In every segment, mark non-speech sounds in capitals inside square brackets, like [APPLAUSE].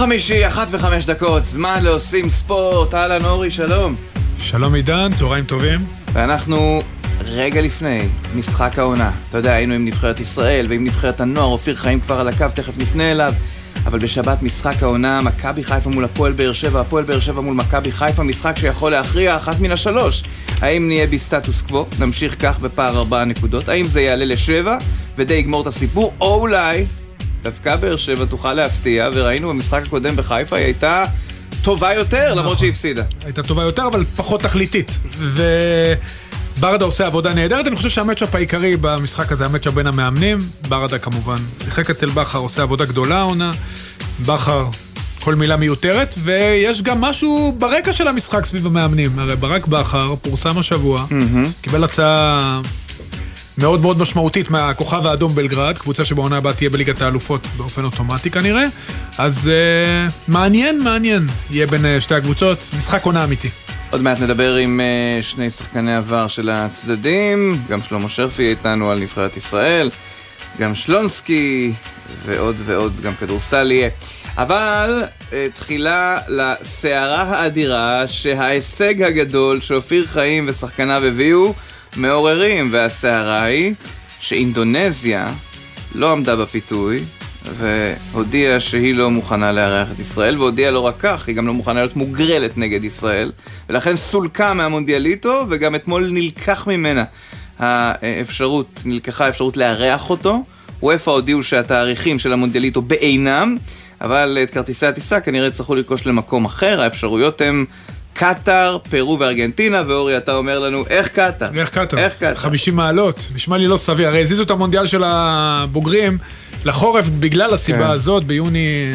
חמישי, אחת וחמש דקות, זמן לעושים ספורט. אהלן אורי, שלום. שלום עידן, צהריים טובים. ואנחנו רגע לפני משחק העונה. אתה יודע, היינו עם נבחרת ישראל ועם נבחרת הנוער, אופיר חיים כבר על הקו, תכף נפנה אליו. אבל בשבת משחק העונה, מכבי חיפה מול הפועל באר שבע, הפועל באר שבע מול מכבי חיפה, משחק שיכול להכריע אחת מן השלוש. האם נהיה בסטטוס קוו, נמשיך כך בפער ארבעה נקודות, האם זה יעלה לשבע ודי יגמור את הסיפור, או אולי דווקא באר שבע תוכל להפתיע, וראינו במשחק הקודם בחיפה, היא הייתה טובה יותר, נכון. למרות שהיא הפסידה. הייתה טובה יותר, אבל פחות תכליתית. ו... ברדה עושה עבודה נהדרת, אני חושב שהמצ'אפ העיקרי במשחק הזה, המצ'אפ בין המאמנים, ברדה כמובן שיחק אצל בכר, עושה עבודה גדולה העונה, בכר, כל מילה מיותרת, ויש גם משהו ברקע של המשחק סביב המאמנים, הרי ברק בכר פורסם השבוע, mm-hmm. קיבל הצעה מאוד מאוד משמעותית מהכוכב האדום בלגרד, קבוצה שבעונה הבאה תהיה בליגת האלופות באופן אוטומטי כנראה, אז uh, מעניין, מעניין, יהיה בין uh, שתי הקבוצות, משחק עונה אמיתי. עוד מעט נדבר עם uh, שני שחקני עבר של הצדדים, גם שלמה שרפי איתנו על נבחרת ישראל, גם שלונסקי ועוד ועוד, גם כדורסל יהיה. אבל תחילה לסערה האדירה שההישג הגדול שאופיר חיים ושחקניו הביאו מעוררים, והסערה היא שאינדונזיה לא עמדה בפיתוי והודיעה שהיא לא מוכנה לארח את ישראל, והודיעה לא רק כך, היא גם לא מוכנה להיות מוגרלת נגד ישראל, ולכן סולקה מהמונדיאליטו, וגם אתמול נלקח ממנה האפשרות, נלקחה האפשרות לארח אותו. וופא הודיעו שהתאריכים של המונדיאליטו בעינם, אבל את כרטיסי הטיסה כנראה יצטרכו לרכוש למקום אחר, האפשרויות הן קטאר, פרו וארגנטינה, ואורי, אתה אומר לנו, איך קטאר? איך קטאר? איך קטאר? 50 מעלות, נשמע לי לא סביר. הרי הזיזו את המונדיאל של הבוגרים לחורף בגלל הסיבה כן. הזאת, ביוני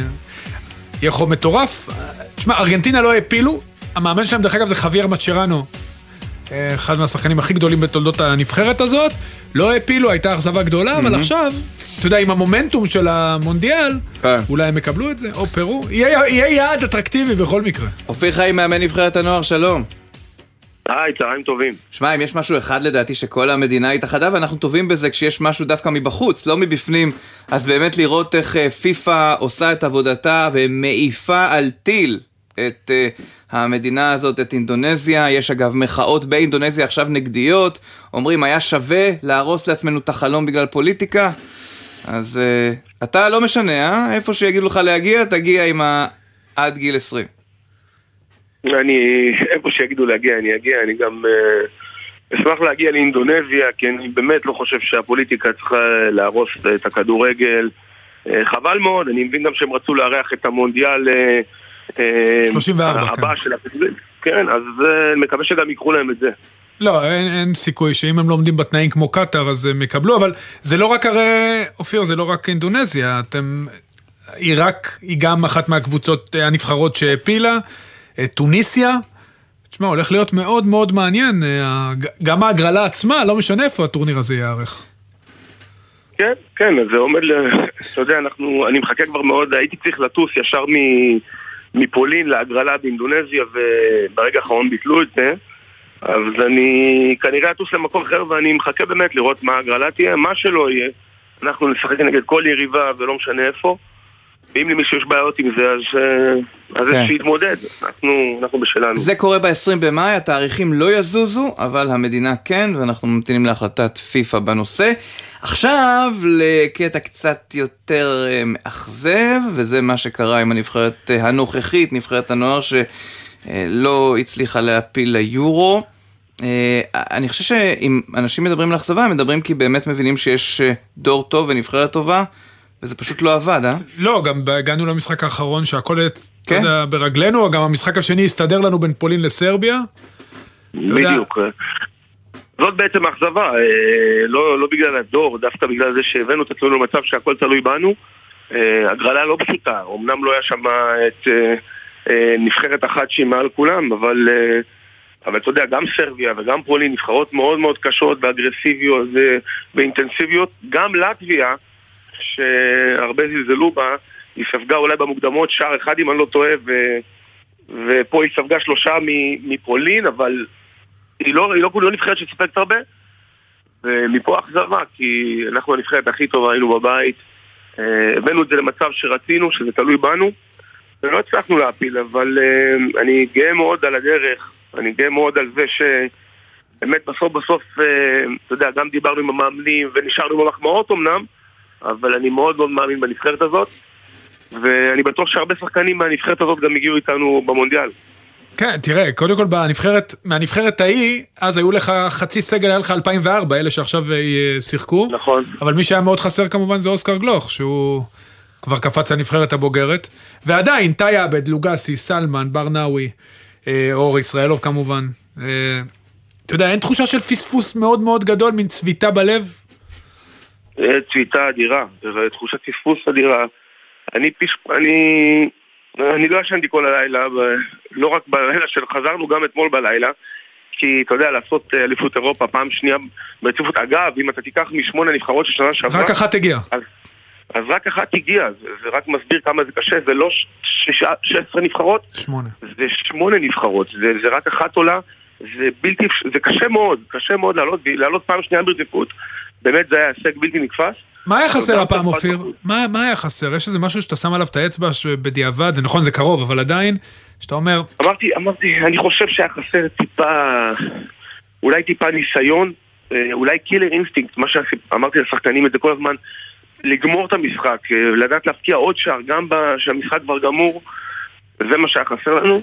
יהיה חום מטורף. תשמע, ארגנטינה לא העפילו, המאמן שלהם, דרך אגב, זה חוויאר מצ'רנו. אחד מהשחקנים הכי גדולים בתולדות הנבחרת הזאת, לא העפילו, הייתה אכזבה גדולה, אבל עכשיו, אתה יודע, עם המומנטום של המונדיאל, כן. אולי הם יקבלו את זה, או פרו, יהיה יעד אטרקטיבי בכל מקרה. אופיר חיים, מאמן נבחרת הנוער, שלום. היי, צהריים טובים. שמע, אם יש משהו אחד לדעתי שכל המדינה התאחדה, ואנחנו טובים בזה כשיש משהו דווקא מבחוץ, לא מבפנים, אז באמת לראות איך אה, פיפ"א עושה את עבודתה ומעיפה על טיל את uh, המדינה הזאת, את אינדונזיה. יש אגב מחאות באינדונזיה עכשיו נגדיות, אומרים היה שווה להרוס לעצמנו את החלום בגלל פוליטיקה. אז uh, אתה לא משנה, אה? איפה שיגידו לך להגיע, תגיע עם ה... עד גיל 20. אני, איפה שיגידו להגיע, אני אגיע, אני גם uh, אשמח להגיע לאינדונזיה, כי אני באמת לא חושב שהפוליטיקה צריכה להרוס את הכדורגל. Uh, חבל מאוד, אני מבין גם שהם רצו לארח את המונדיאל... Uh, 34, אה, הבא כן. של הפסגורים. כן, אז אה, מקווה שגם ייקחו להם את זה. לא, אין, אין סיכוי שאם הם לא עומדים בתנאים כמו קטאר אז הם יקבלו, אבל זה לא רק הרי, אופיר, זה לא רק אינדונזיה, אתם... עיראק היא גם אחת מהקבוצות אה, הנבחרות שהעפילה, טוניסיה, תשמע, הולך להיות מאוד מאוד מעניין, גם ההגרלה עצמה, לא משנה איפה הטורניר הזה ייערך. כן, כן, זה עומד ל... [LAUGHS] אתה יודע, אנחנו... אני מחכה כבר מאוד, הייתי צריך לטוס ישר מ... מפולין להגרלה באינדונזיה וברגע האחרון ביטלו את זה אז אני כנראה אטוס למקום אחר ואני מחכה באמת לראות מה ההגרלה תהיה, מה שלא יהיה אנחנו נשחק נגד כל יריבה ולא משנה איפה ואם למישהו יש בעיות עם זה, אז, אה, אז כן. שיתמודד, אנחנו, אנחנו בשלנו. זה קורה ב-20 במאי, התאריכים לא יזוזו, אבל המדינה כן, ואנחנו ממתינים להחלטת פיפ"א בנושא. עכשיו לקטע קצת יותר אה, מאכזב, וזה מה שקרה עם הנבחרת אה, הנוכחית, נבחרת הנוער שלא הצליחה להפיל ליורו. אני חושב שאם אנשים מדברים על אכזבה, הם מדברים כי באמת מבינים שיש דור טוב ונבחרת טובה. וזה פשוט לא עבד, אה? לא, גם הגענו למשחק האחרון שהכל, כן? אתה יודע, ברגלינו, גם המשחק השני הסתדר לנו בין פולין לסרביה. בדיוק. זאת בעצם אכזבה, אה, לא, לא בגלל הדור, דווקא בגלל זה שהבאנו את עצמנו למצב שהכל תלוי בנו. אה, הגרלה לא פשוטה, אמנם לא היה שם את אה, נבחרת אחת שהיא מעל כולם, אבל, אבל אתה יודע, גם סרביה וגם פולין נבחרות מאוד מאוד קשות ואגרסיביות ואינטנסיביות. גם לטביה, שהרבה זלזלו בה, היא ספגה אולי במוקדמות שער אחד אם אני לא טועה, ו... ופה היא ספגה שלושה מפולין, אבל היא לא, היא לא, לא נבחרת שספגת הרבה. ומפה אכזבה, כי אנחנו הנבחרת הכי טובה היינו בבית. אה, הבאנו את זה למצב שרצינו, שזה תלוי בנו, ולא הצלחנו להפיל, אבל uh, אני גאה מאוד על הדרך, אני גאה מאוד על זה שבאמת בסוף בסוף, uh, אתה יודע, גם דיברנו עם המאמנים ונשארנו במחמאות אמנם, אבל אני מאוד מאוד מאמין בנבחרת הזאת, ואני בטוח שהרבה שחקנים מהנבחרת הזאת גם הגיעו איתנו במונדיאל. כן, תראה, קודם כל בנבחרת, מהנבחרת ההיא, אז היו לך חצי סגל, היה לך 2004, אלה שעכשיו אה, שיחקו. נכון. אבל מי שהיה מאוד חסר כמובן זה אוסקר גלוך, שהוא כבר קפץ לנבחרת הבוגרת. ועדיין, טאי עבד, לוגסי, סלמן, ברנאווי, אה, אור ישראלוב כמובן. אה, אתה יודע, אין תחושה של פספוס מאוד מאוד גדול, מין צביטה בלב? צביטה אדירה, תחושת פספוס אדירה. אני, פש... אני אני לא ישנתי כל הלילה, לא רק בלילה שחזרנו, גם אתמול בלילה. כי אתה יודע, לעשות אה, אליפות אירופה פעם שנייה ברציפות. אגב, אם אתה תיקח משמונה נבחרות של שנה שעברה... רק אחת הגיעה. אז, אז רק אחת הגיעה, זה, זה רק מסביר כמה זה קשה, זה לא 16 נבחרות, שמונה. זה שמונה נבחרות, זה, זה רק אחת עולה, זה בלתי, זה קשה מאוד, קשה מאוד לעלות, לעלות פעם שנייה ברציפות, באמת זה היה הישג בלתי נתפס. מה היה חסר הפעם, אופיר? מה, מה היה חסר? יש איזה משהו שאתה שם עליו את האצבע בדיעבד, זה נכון, זה קרוב, אבל עדיין, שאתה אומר... אמרתי, אמרתי, אני חושב שהיה חסר טיפה, אולי טיפה ניסיון, אה, אולי killer instinct, מה שאמרתי לשחקנים את זה כל הזמן, לגמור את המשחק, אה, לדעת להפקיע עוד שער, גם כשהמשחק כבר גמור, זה מה שהיה חסר לנו.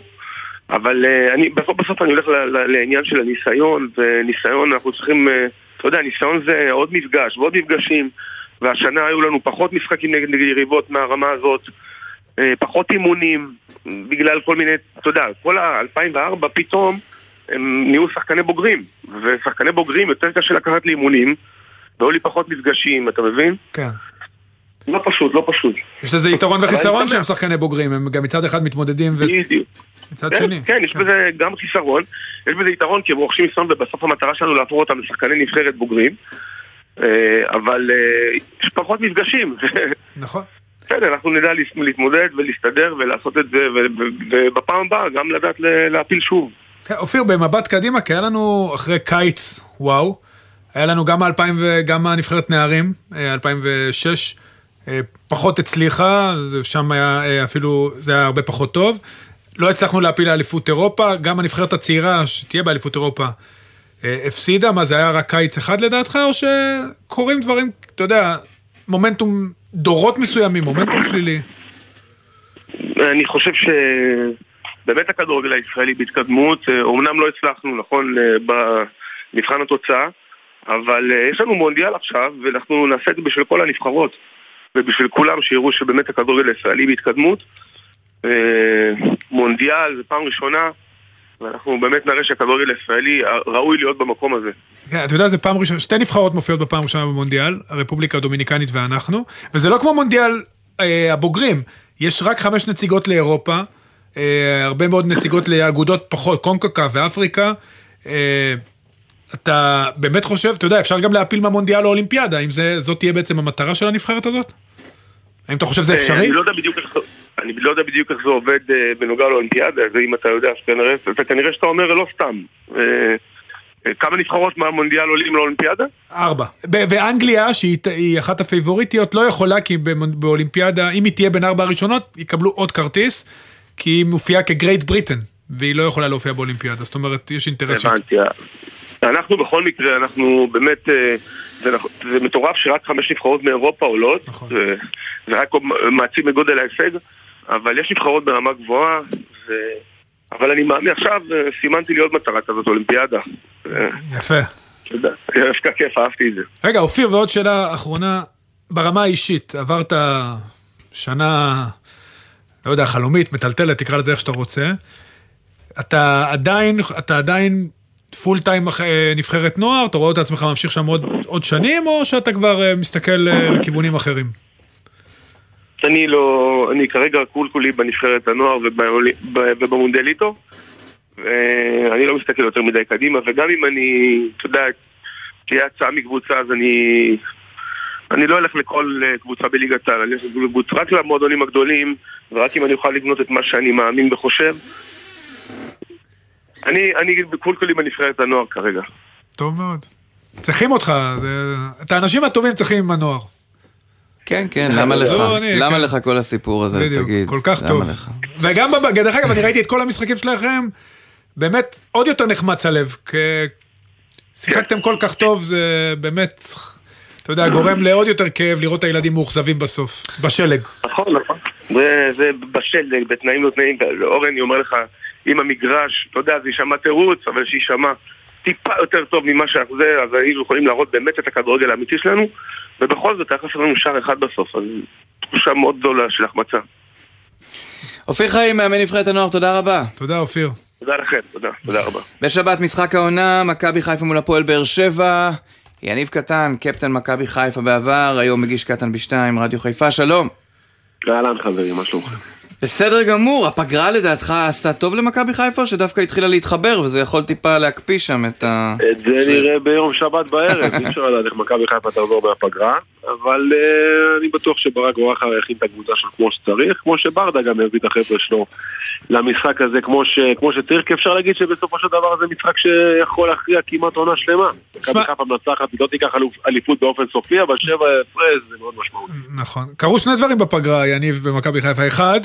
אבל uh, אני, בסוף, בסוף אני הולך לעניין של הניסיון, וניסיון אנחנו צריכים, אתה יודע, ניסיון זה עוד מפגש ועוד מפגשים. והשנה היו לנו פחות משחקים נגד יריבות מהרמה הזאת, אה, פחות אימונים, בגלל כל מיני, אתה יודע, כל ה-2004 פתאום הם נהיו שחקני בוגרים, ושחקני בוגרים יותר קשה לקחת לאימונים, והיו לי פחות מפגשים, אתה מבין? כן. לא פשוט, לא פשוט. יש לזה יתרון וחיסרון שהם שחקני בוגרים, הם גם מצד אחד מתמודדים ו... בדיוק. מצד כן, שני. כן, יש כן. בזה גם חיסרון, יש בזה יתרון כי הם רוכשים ניסיון ובסוף המטרה שלנו להפוך אותם לשחקני נבחרת בוגרים. אה, אבל אה, יש פחות מפגשים. [LAUGHS] נכון. בסדר, אנחנו נדע להתמודד ולהסתדר ולעשות את זה, ובפעם הבאה גם לדעת להפיל שוב. כן, אופיר, במבט קדימה, כי היה לנו אחרי קיץ, וואו, היה לנו גם ה-2000 וגם הנבחרת נערים, 2006, אה, פחות הצליחה, שם היה אפילו, זה היה הרבה פחות טוב. לא הצלחנו להפיל לאליפות אירופה, גם הנבחרת הצעירה שתהיה באליפות אירופה הפסידה? מה, זה היה רק קיץ אחד לדעתך, או שקורים דברים, אתה יודע, מומנטום, דורות מסוימים, מומנטום שלילי? אני חושב שבאמת הכדורגל הישראלי בהתקדמות, אומנם אה, לא הצלחנו, נכון, במבחן התוצאה, אבל אה, יש לנו מונדיאל עכשיו, ואנחנו נעשה את זה בשביל כל הנבחרות, ובשביל כולם שיראו שבאמת הכדורגל הישראלי בהתקדמות. מונדיאל זה פעם ראשונה ואנחנו באמת נראה שהכדורגל הישראלי ראוי להיות במקום הזה. כן, אתה יודע, זה פעם ראשונה, שתי נבחרות מופיעות בפעם ראשונה במונדיאל, הרפובליקה הדומיניקנית ואנחנו, וזה לא כמו מונדיאל אה, הבוגרים, יש רק חמש נציגות לאירופה, אה, הרבה מאוד נציגות לאגודות פחות, קונקקה ואפריקה. אה, אתה באמת חושב, אתה יודע, אפשר גם להפיל מהמונדיאל לאולימפיאדה, האם זאת תהיה בעצם המטרה של הנבחרת הזאת? האם אתה חושב שזה אפשרי? אני לא יודע בדיוק איך, אני לא יודע בדיוק איך זה עובד uh, בנוגע לאולימפיאדה, זה אם אתה יודע, שכנראה, וכנראה שאתה אומר לא סתם. Uh, כמה נבחרות מהמונדיאל עולים לאולימפיאדה? ארבע. ואנגליה, שהיא אחת הפייבוריטיות, לא יכולה, כי באולימפיאדה, אם היא תהיה בין ארבע הראשונות, יקבלו עוד כרטיס, כי היא מופיעה כגרייט בריטן, והיא לא יכולה להופיע באולימפיאדה. זאת אומרת, יש אינטרס... הבנתי. אנחנו בכל מקרה, אנחנו באמת... זה, זה מטורף שרק חמש נבחרות מאירופה עולות, נכון. זה רק מעצים את גודל ההישג, אבל יש נבחרות ברמה גבוהה, ו... אבל אני מאמין, עכשיו אה, סימנתי לי עוד מטרה כזאת, אולימפיאדה. יפה. תודה, [LAUGHS] דווקא כיף, אהבתי את זה. רגע, אופיר, ועוד שאלה אחרונה, ברמה האישית, עברת שנה, לא יודע, חלומית, מטלטלת, תקרא לזה איך שאתה רוצה. אתה עדיין, אתה עדיין פול טיים נבחרת נוער, אתה רואה את עצמך ממשיך שם עוד, עוד שנים, או שאתה כבר אה, מסתכל אה, לכיוונים אחרים? אני לא, אני כרגע כול כולי בנבחרת הנוער ובמונדליטו. ואני לא מסתכל יותר מדי קדימה, וגם אם אני, אתה יודע, תהיה הצעה מקבוצה, אז אני... אני לא אלך לכל אה, קבוצה בליגת העל, אני אלך רק למועדונים הגדולים, ורק אם אני אוכל לבנות את מה שאני מאמין וחושב, אני, אני כל כולי בנבחרת הנוער כרגע. טוב מאוד. צריכים אותך, זה... את האנשים הטובים צריכים עם הנוער. כן, כן, למה לך? למה לך כל הסיפור הזה, תגיד? כל כך טוב. וגם, דרך אגב, אני ראיתי את כל המשחקים שלכם, באמת עוד יותר נחמץ הלב. שיחקתם כל כך טוב, זה באמת, אתה יודע, גורם לעוד יותר כאב לראות את הילדים מאוכזבים בסוף, בשלג. נכון, נכון. זה בשלג, בתנאים לא תנאים. אורן, אני אומר לך, עם המגרש, אתה יודע, זה יישמע תירוץ, אבל שיישמע טיפה יותר טוב ממה שאנחנו זה, אז היינו יכולים להראות באמת את הכדורגל האמיתי שלנו, ובכל זאת היה חסר לנו שער אחד בסוף, אז תחושה מאוד גדולה של החמצה. אופיר חיים, מאמן נבחרת הנוער, תודה רבה. תודה, אופיר. תודה לכם, תודה, תודה רבה. בשבת משחק העונה, מכבי חיפה מול הפועל באר שבע. יניב קטן, קפטן מכבי חיפה בעבר, היום מגיש קטן בשתיים, רדיו חיפה, שלום. אהלן חברים, מה שלומכם? בסדר גמור, הפגרה לדעתך עשתה טוב למכבי חיפה או שדווקא התחילה להתחבר וזה יכול טיפה להקפיא שם את ה... את זה ש... נראה ביום שבת בערב, אי אפשר לדעת איך מכבי חיפה תעזור מהפגרה, אבל uh, אני בטוח שברק ברכה יכין את הקבוצה שלו כמו שצריך, כמו שברדה גם הביא את החבר'ה שלו למשחק הזה כמו, ש... כמו שצריך, כי אפשר להגיד שבסופו של דבר זה משחק שיכול להכריע כמעט עונה שלמה. מכבי חיפה מנצחת, היא לא תיקח אליפות באופן סופי, אבל שבע הפרש זה מאוד משמעותי. נכון. קרו שני דברים בפגרה, יניב, במכבי חיפה. אחד,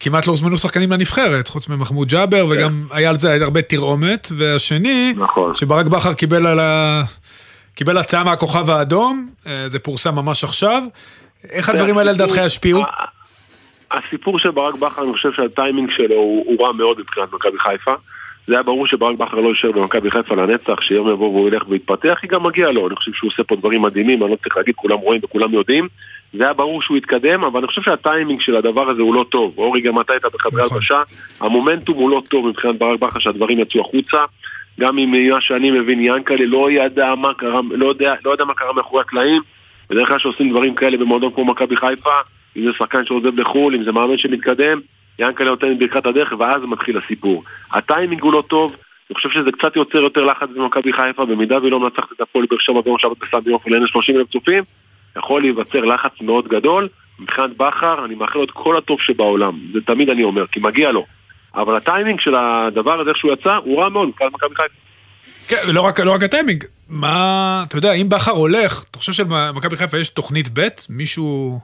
כמעט לא הוזמנו שחקנים לנבחרת, חוץ ממחמוד ג'אבר, כן. וגם היה על זה הרבה תרעומת. והשני, נכון. שברק בכר קיבל על ה... קיבל הצעה מהכוכב האדום, אה, זה פורסם ממש עכשיו. איך הדברים האלה לדעתך ישפיעו? הסיפור של ברק בכר, אני חושב שהטיימינג שלו הוא רע מאוד מבחינת מכבי חיפה. זה היה ברור שברק בכר לא יישאר במכבי חיפה לנצח, שיום יבוא והוא ילך ויתפתח, היא גם מגיע לו. אני חושב שהוא עושה פה דברים מדהימים, אני לא צריך להגיד, כולם רואים וכולם יודעים. זה היה ברור שהוא יתקדם, אבל אני חושב שהטיימינג של הדבר הזה הוא לא טוב. אורי, גם אתה היית בחדרי נכון. הלבשה, המומנטום הוא לא טוב מבחינת ברק בכר שהדברים יצאו החוצה. גם אם ממה שאני מבין, ינקלה לא ידע מה קרה, לא יודע, לא יודע מה קרה מאחורי הקלעים. בדרך כלל שעושים דברים כאלה במועדון כמו מכבי חיפה, אם זה שחקן שעוזב לחו"ל, אם זה מאמן שמתקדם, ינקלה נותן ברכת הדרך ואז מתחיל הסיפור. הטיימינג הוא לא טוב, אני חושב שזה קצת יוצר יותר לחץ במכבי חיפה, במידה והיא לא מנצחת את הפועל באר שבע ביום שבת בסן יופי לעין 30 אלף צופים, יכול להיווצר לחץ מאוד גדול. מבחינת בכר, אני מאחל לו את כל הטוב שבעולם, זה תמיד אני אומר, כי מגיע לו. אבל הטיימינג של הדבר הזה, איך שהוא יצא, הוא רע מאוד מבחינת מכבי חיפה. כן, ולא רק, לא רק הטיימינג, מה, אתה יודע, אם בכר הולך, אתה חושב שלמכבי חיפה יש תוכנית ב'? מישהו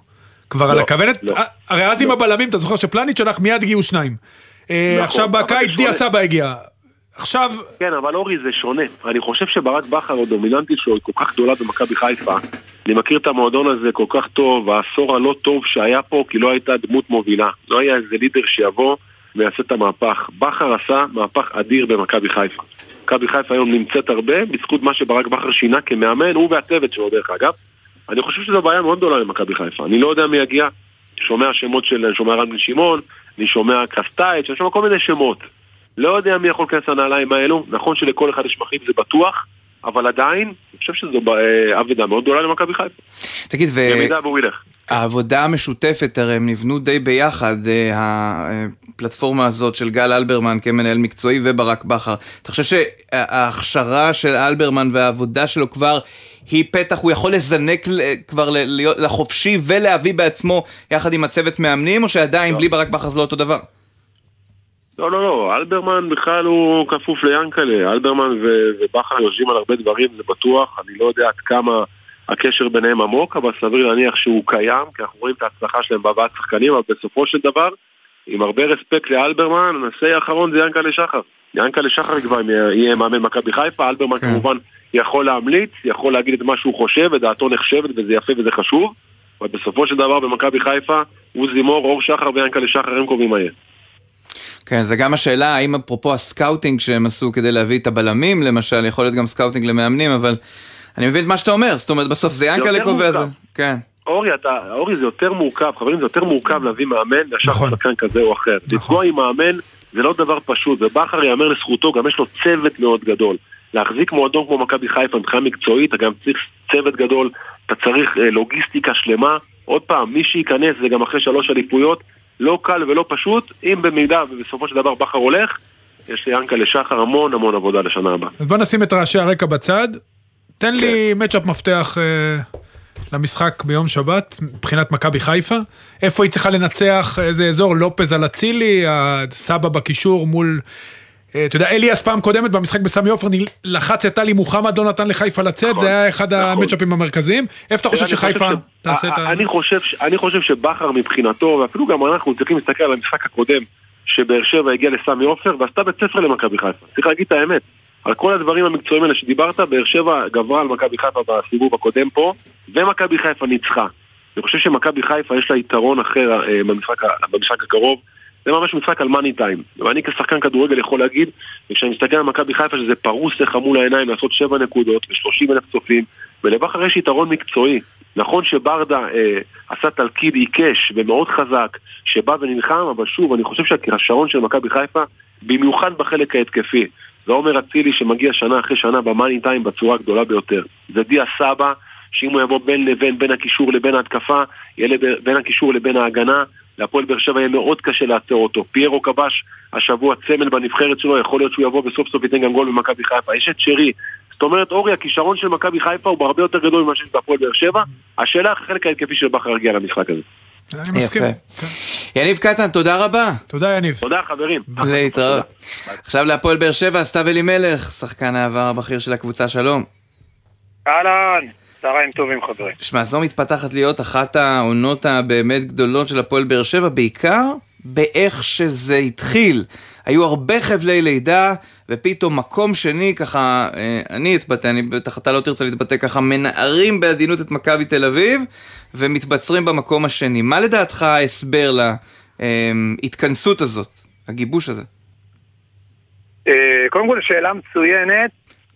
כבר לא, על הכוונת? לא, הרי אז לא. עם הבלמים, אתה זוכר שפלניץ' שלח מיד הגיעו שניים. אה, נכון, עכשיו בקיץ דיה סבא הגיע. עכשיו... כן, אבל אורי זה שונה. אני חושב שברק בכר, הדומיננטית שלו היא כל כך גדולה במכבי חיפה. אני מכיר את המועדון הזה כל כך טוב, העשור הלא טוב שהיה פה, כי לא הייתה דמות מובילה. לא היה איזה לידר שיבוא ויעשה את המהפך. בכר עשה מהפך אדיר במכבי חיפה. מכבי חיפה היום נמצאת הרבה בזכות מה שברק בכר שינה כמאמן, הוא והצוות שלו דרך אגב. אני חושב שזו בעיה מאוד גדולה למכבי חיפה. אני לא יודע מי יגיע, שומע שמות של, אני שומע רן בן שמעון, אני שומע קסטייץ', אני שומע כל מיני שמות. לא יודע מי יכול להיכנס לנעליים האלו, נכון שלכל אחד יש מחליף זה בטוח, אבל עדיין, אני חושב שזו אה, אבדה מאוד גדולה למכבי חיפה. תגיד, ו... במידה והוא ילך. העבודה המשותפת, הרי הם נבנו די ביחד, אה, הפלטפורמה הזאת של גל אלברמן כמנהל מקצועי וברק בכר. אתה חושב שההכשרה של אלברמן והעבודה שלו כבר היא פתח, הוא יכול לזנק כבר לחופשי ולהביא בעצמו יחד עם הצוות מאמנים, או שעדיין לא. בלי ברק בכר זה לא אותו דבר? לא, לא, לא, אלברמן בכלל הוא כפוף ליאנקלה, אלברמן ובכר יושבים על הרבה דברים, זה בטוח, אני לא יודע עד כמה הקשר ביניהם עמוק, אבל סביר להניח שהוא קיים, כי אנחנו רואים את ההצלחה שלהם בהבאת שחקנים, אבל בסופו של דבר, עם הרבה רספקט לאלברמן, הנושא האחרון זה יענקל'ה שחר. יענקל'ה שחר כבר יהיה מאמן מכבי חיפה, אלברמן כן. כמובן יכול להמליץ, יכול להגיד את מה שהוא חושב, ודעתו נחשבת, וזה יפה וזה חשוב, אבל בסופו של דבר במכבי חיפה, הווה אומר, שחר ויענקל'ה שחר הם קובעים מה יהיה. כן, זה גם השאלה, האם אפרופו הסקאוטינג שהם עשו כדי להביא את הבלמים, למשל, יכול להיות גם סקאוטינג למאמנים, אבל אני מבין את מה שאתה אומר, זאת אומרת, בסוף זה ינקלה קובע זה. כן. אורי, אתה, אורי, זה יותר מורכב, חברים, זה יותר מורכב להביא מאמן מאשר נכון. שחקן כזה או אחר. נכון. לפגוע עם מאמן זה לא דבר פשוט, ובכר יאמר לזכותו, גם יש לו צוות מאוד גדול. להחזיק מועדון כמו מכבי חיפה מבחינה מקצועית, אתה גם צריך צוות גדול, אתה צריך אה, לוגיסטיקה שלמה. עוד פעם, מי שייכנס זה גם אחרי שלוש אליפויות, לא קל ולא פשוט, אם במידה ובסופו של דבר בכר הולך, יש ליענקה לשחר המון המון עבודה לשנה הבאה. אז בוא נשים את רעשי הרקע בצד. תן כן. לי מצ'אפ מפתח אה, למשחק ביום שבת, מבחינת מכבי חיפה. איפה היא צריכה לנצח, איזה אזור, לופז על אצילי, הסבא בקישור מול אתה יודע, אליאס פעם קודמת במשחק בסמי עופר לחץ את טלי מוחמד, לא נתן לחיפה לצאת, נכון, זה היה אחד נכון. המצ'אפים המרכזיים. איפה אתה חושב שחיפה תעשה את ה... אני חושב שבכר מבחינתו, ואפילו גם אנחנו צריכים להסתכל על המשחק הקודם, שבאר שבע הגיע לסמי עופר ועשתה בית ספר למכבי חיפה. צריך להגיד את האמת. על כל הדברים המקצועיים האלה שדיברת, באר שבע גברה על מכבי חיפה בסיבוב הקודם פה, ומכבי חיפה ניצחה. אני חושב שמכבי חיפה יש לה יתרון אחר אה, במשחק, במשחק הקרוב. זה ממש משחק על מאני טיים. ואני כשחקן כדורגל יכול להגיד, וכשאני מסתכל על מכבי חיפה שזה פרוס לך מול העיניים לעשות 7 נקודות ו-30 אלף צופים, ולבכר יש יתרון מקצועי. נכון שברדה אה, עשה תלכיד עיקש ומאוד חזק, שבא ונלחם, אבל שוב, אני חושב שהשעון של מכבי חיפה, במיוחד בחלק ההתקפי, זה עומר אצילי שמגיע שנה אחרי שנה במאני טיים בצורה הגדולה ביותר. זה דיה סבא, שאם הוא יבוא בין לבין, בין הקישור לבין ההתקפה, יהיה בין הקישור לבין ההגנה, להפועל באר שבע יהיה מאוד קשה לעצור אותו. פיירו קבש השבוע צמל בנבחרת שלו, יכול להיות שהוא יבוא וסוף סוף ייתן גם גול במכבי חיפה. יש את שרי. זאת אומרת, אורי, הכישרון של מכבי חיפה הוא בהרבה יותר גדול ממה שיש בהפועל באר שבע. השאלה איך החלק ההתקפי של בכר הגיע למשחק הזה. אני מסכים. יניב קטן, תודה רבה. תודה יניב. תודה חברים. להתראות. עכשיו להפועל באר שבע, סתיו אלימלך, שחקן העבר הבכיר של הקבוצה, שלום. אהלן. צהריים טובים חברים. שמע, זו מתפתחת להיות אחת העונות הבאמת גדולות של הפועל באר שבע, בעיקר באיך שזה התחיל. היו הרבה חבלי לידה, ופתאום מקום שני, ככה, אה, אני אתבטא, אני בטח אתה לא תרצה להתבטא ככה, מנערים בעדינות את מכבי תל אביב, ומתבצרים במקום השני. מה לדעתך ההסבר להתכנסות הזאת, הגיבוש הזה? אה, קודם כל, שאלה מצוינת.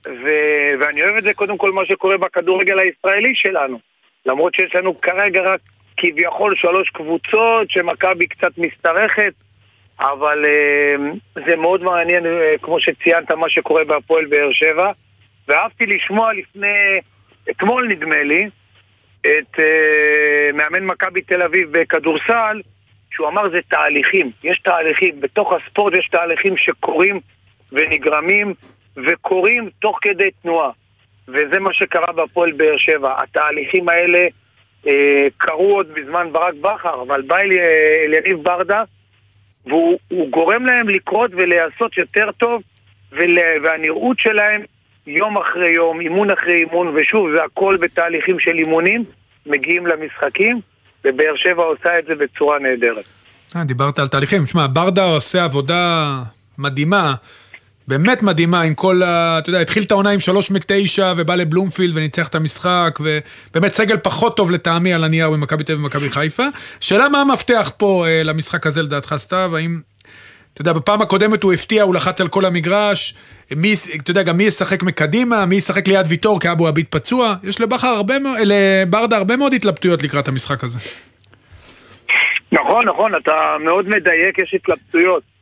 ו- ואני אוהב את זה קודם כל מה שקורה בכדורגל הישראלי שלנו. למרות שיש לנו כרגע רק כביכול שלוש קבוצות, שמכבי קצת משתרכת, אבל uh, זה מאוד מעניין, uh, כמו שציינת, מה שקורה בהפועל באר שבע. ואהבתי לשמוע לפני, אתמול נדמה לי, את uh, מאמן מכבי תל אביב בכדורסל, שהוא אמר זה תהליכים, יש תהליכים, בתוך הספורט יש תהליכים שקורים ונגרמים וקורים תוך כדי תנועה. וזה מה שקרה בהפועל באר שבע. התהליכים האלה אה, קרו עוד בזמן ברק בכר, אבל בא אל, אל יניב ברדה, והוא גורם להם לקרות ולהיעשות יותר טוב, ולה, והנראות שלהם יום אחרי יום, אימון אחרי אימון, ושוב, זה הכל בתהליכים של אימונים, מגיעים למשחקים, ובאר שבע עושה את זה בצורה נהדרת. אה, דיברת על תהליכים. שמע, ברדה עושה עבודה מדהימה. באמת מדהימה עם כל ה... אתה יודע, התחיל את העונה עם שלוש מתשע ובא לבלומפילד וניצח את המשחק, ובאמת סגל פחות טוב לטעמי על הנייר במכבי תל אביב ומכבי חיפה. שאלה מה המפתח פה אה, למשחק הזה לדעתך, סתיו? האם... אתה יודע, בפעם הקודמת הוא הפתיע, הוא לחץ על כל המגרש, מי, אתה יודע, גם מי ישחק מקדימה, מי ישחק ליד ויטור כי אבו עביד פצוע, יש לבכר הרבה מאוד, לברדה הרבה מאוד התלבטויות לקראת המשחק הזה. נכון, נכון, אתה מאוד מדייק, יש התלבטויות.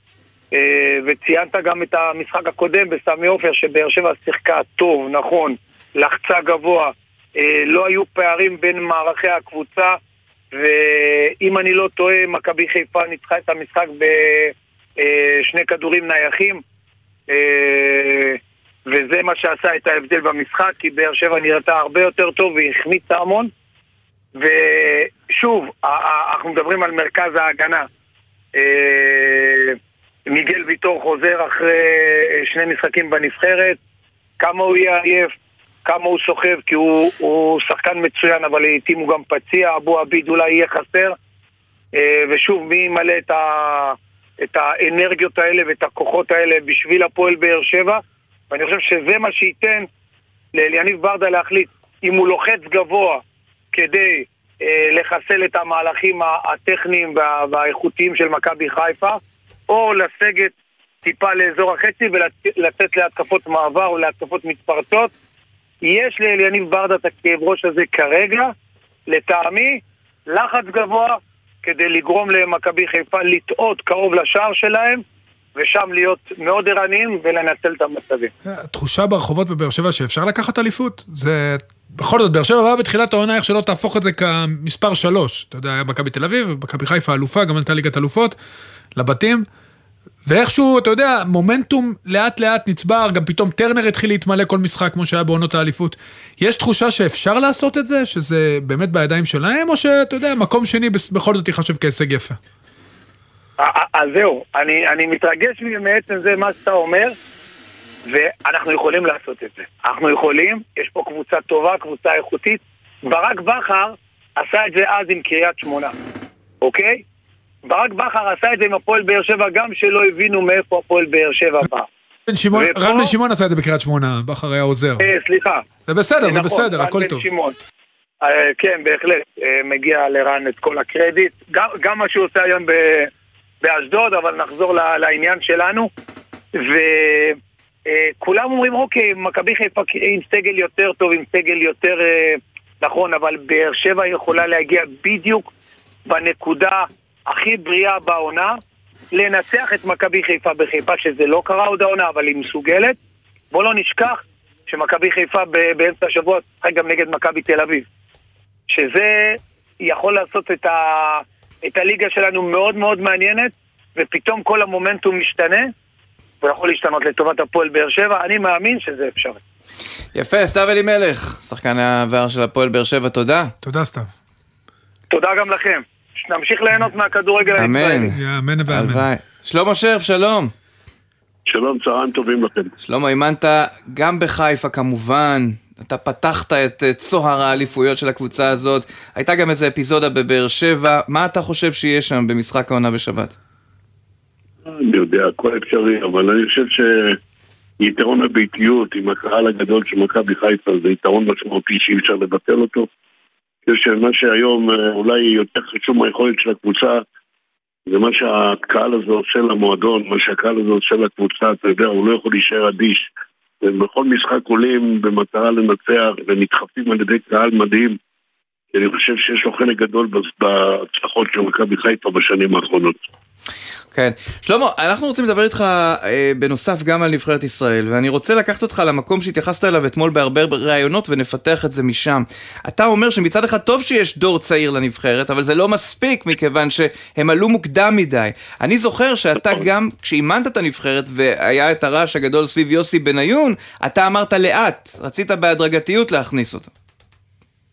אה, וציינת גם את המשחק הקודם בסמי עופר, שבאר שבע שיחקה טוב, נכון, לחצה גבוה, אה, לא היו פערים בין מערכי הקבוצה, ואם אני לא טועה, מכבי חיפה ניצחה את המשחק בשני אה, כדורים נייחים, וזה מה שעשה את ההבדל במשחק, כי באר שבע נראתה הרבה יותר טוב והחמיצה המון. ושוב, אנחנו מדברים על מרכז ההגנה. מיגל ויטור חוזר אחרי אה, שני משחקים בנבחרת, כמה הוא יהיה עייף, כמה הוא סוחב, כי הוא, הוא שחקן מצוין, אבל לעיתים הוא גם פציע, אבו עביד אולי יהיה חסר. אה, ושוב, מי ימלא את, ה, את האנרגיות האלה ואת הכוחות האלה בשביל הפועל באר שבע? ואני חושב שזה מה שייתן לאליניב ברדה להחליט אם הוא לוחץ גבוה כדי אה, לחסל את המהלכים הטכניים והאיכותיים של מכבי חיפה, או לסגת טיפה לאזור החצי ולצאת להתקפות מעבר או להתקפות מתפרצות. יש לאליניב ברדה את הכאב ראש הזה כרגע, לטעמי, לחץ גבוה כדי לגרום למכבי חיפה לטעות קרוב לשער שלהם ושם להיות מאוד ערניים ולנצל את המצבים. התחושה ברחובות בבאר שבע שאפשר לקחת אליפות, זה... בכל זאת, באר שבע באה בתחילת העונה, איך שלא תהפוך את זה כמספר שלוש. אתה יודע, היה מכבי תל אביב, מכבי חיפה אלופה, גם עלתה ליגת אלופות. לבתים. ואיכשהו, אתה יודע, מומנטום לאט לאט נצבר, גם פתאום טרנר התחיל להתמלא כל משחק כמו שהיה בעונות האליפות. יש תחושה שאפשר לעשות את זה? שזה באמת בידיים שלהם? או שאתה יודע, מקום שני בכל זאת ייחשב כהישג יפה? אז זהו, אני, אני מתרגש מעצם זה מה שאתה אומר, ואנחנו יכולים לעשות את זה. אנחנו יכולים, יש פה קבוצה טובה, קבוצה איכותית. ברק בכר עשה את זה אז עם קריית שמונה, אוקיי? ברק בכר עשה את זה עם הפועל באר שבע, גם שלא הבינו מאיפה הפועל באר שבע בא. רן בן שמעון עשה את זה בקריית שמונה, בכר היה עוזר. אה, סליחה. זה בסדר, זה נכון, בסדר, הכל טוב. אה, כן, בהחלט, אה, מגיע לרן את כל הקרדיט. גם מה שהוא עושה היום באשדוד, אבל נחזור לעניין שלנו. וכולם אומרים, אוקיי, מכבי חיפה עם סגל יותר טוב, עם סגל יותר נכון, אבל באר שבע יכולה להגיע בדיוק בנקודה הכי בריאה בעונה, לנצח את מכבי חיפה בחיפה, שזה לא קרה עוד העונה, אבל היא מסוגלת. בואו לא נשכח שמכבי חיפה באמצע השבוע תשחק גם נגד מכבי תל אביב. שזה יכול לעשות את, ה, את הליגה שלנו מאוד מאוד מעניינת, ופתאום כל המומנטום משתנה, ויכול להשתנות לטובת הפועל באר שבע. אני מאמין שזה אפשרי. יפה, סתיו אלימלך, שחקן העבר של הפועל באר שבע, תודה. תודה, סתיו. תודה גם לכם. נמשיך ליהנות מהכדורגל הישראלי. אמן ואמן. שלמה שרף, שלום. שלום, צהריים טובים לכם. שלמה, אימנת גם בחיפה כמובן, אתה פתחת את צוהר האליפויות של הקבוצה הזאת, הייתה גם איזה אפיזודה בבאר שבע, מה אתה חושב שיהיה שם במשחק העונה בשבת? אני יודע, הכל אפשרי, אבל אני חושב שיתרון הביתיות עם הקהל הגדול של מכבי חיפה זה יתרון משמעותי שאי אפשר לבטל אותו. חושב שמה שהיום אה, אולי יותר חשוב מהיכולת של הקבוצה זה מה שהקהל הזה עושה למועדון, מה שהקהל הזה עושה לקבוצה, אתה יודע, הוא לא יכול להישאר אדיש. ובכל משחק עולים במטרה לנצח ונדחפים על ידי קהל מדהים. אני חושב שיש לו חלק גדול בהצלחות של מכבי חיפה בשנים האחרונות. כן. שלמה, אנחנו רוצים לדבר איתך אה, בנוסף גם על נבחרת ישראל, ואני רוצה לקחת אותך למקום שהתייחסת אליו אתמול בהרבה ראיונות ונפתח את זה משם. אתה אומר שמצד אחד טוב שיש דור צעיר לנבחרת, אבל זה לא מספיק מכיוון שהם עלו מוקדם מדי. אני זוכר שאתה נכון. גם, כשאימנת את הנבחרת והיה את הרעש הגדול סביב יוסי בניון, אתה אמרת לאט, רצית בהדרגתיות להכניס אותו.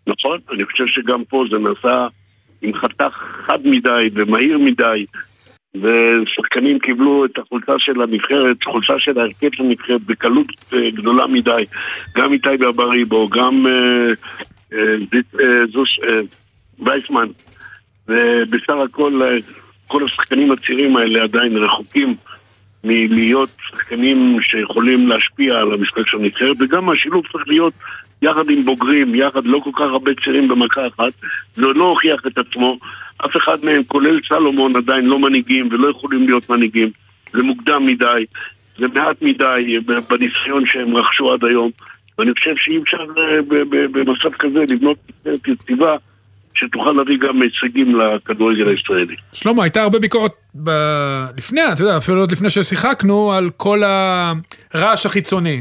נכון, אני חושב שגם פה זה נעשה עם חתך חד מדי ומהיר מדי. ושחקנים קיבלו את החולצה של הנבחרת, חולצה של ההרכב של הנבחרת בקלות אה, גדולה מדי. גם איתי באבריבו, גם אה, אה, זוש וייסמן. ובסך הכל, כל השחקנים הצעירים האלה עדיין רחוקים מלהיות שחקנים שיכולים להשפיע על המשחק של הנבחרת, וגם השילוב צריך להיות יחד עם בוגרים, יחד לא כל כך הרבה צעירים במכה אחת, זה לא הוכיח את עצמו. אף אחד מהם, כולל סלומון, עדיין לא מנהיגים ולא יכולים להיות מנהיגים. זה מוקדם מדי, זה מעט מדי בניסיון שהם רכשו עד היום. ואני חושב שאי אפשר אה, במצב כזה לבנות יציבה שתוכל להביא גם הישגים לכדורגל הישראלי. שלמה, הייתה הרבה ביקורת ב... לפני, אתה יודע, אפילו עוד לפני ששיחקנו, על כל הרעש החיצוני.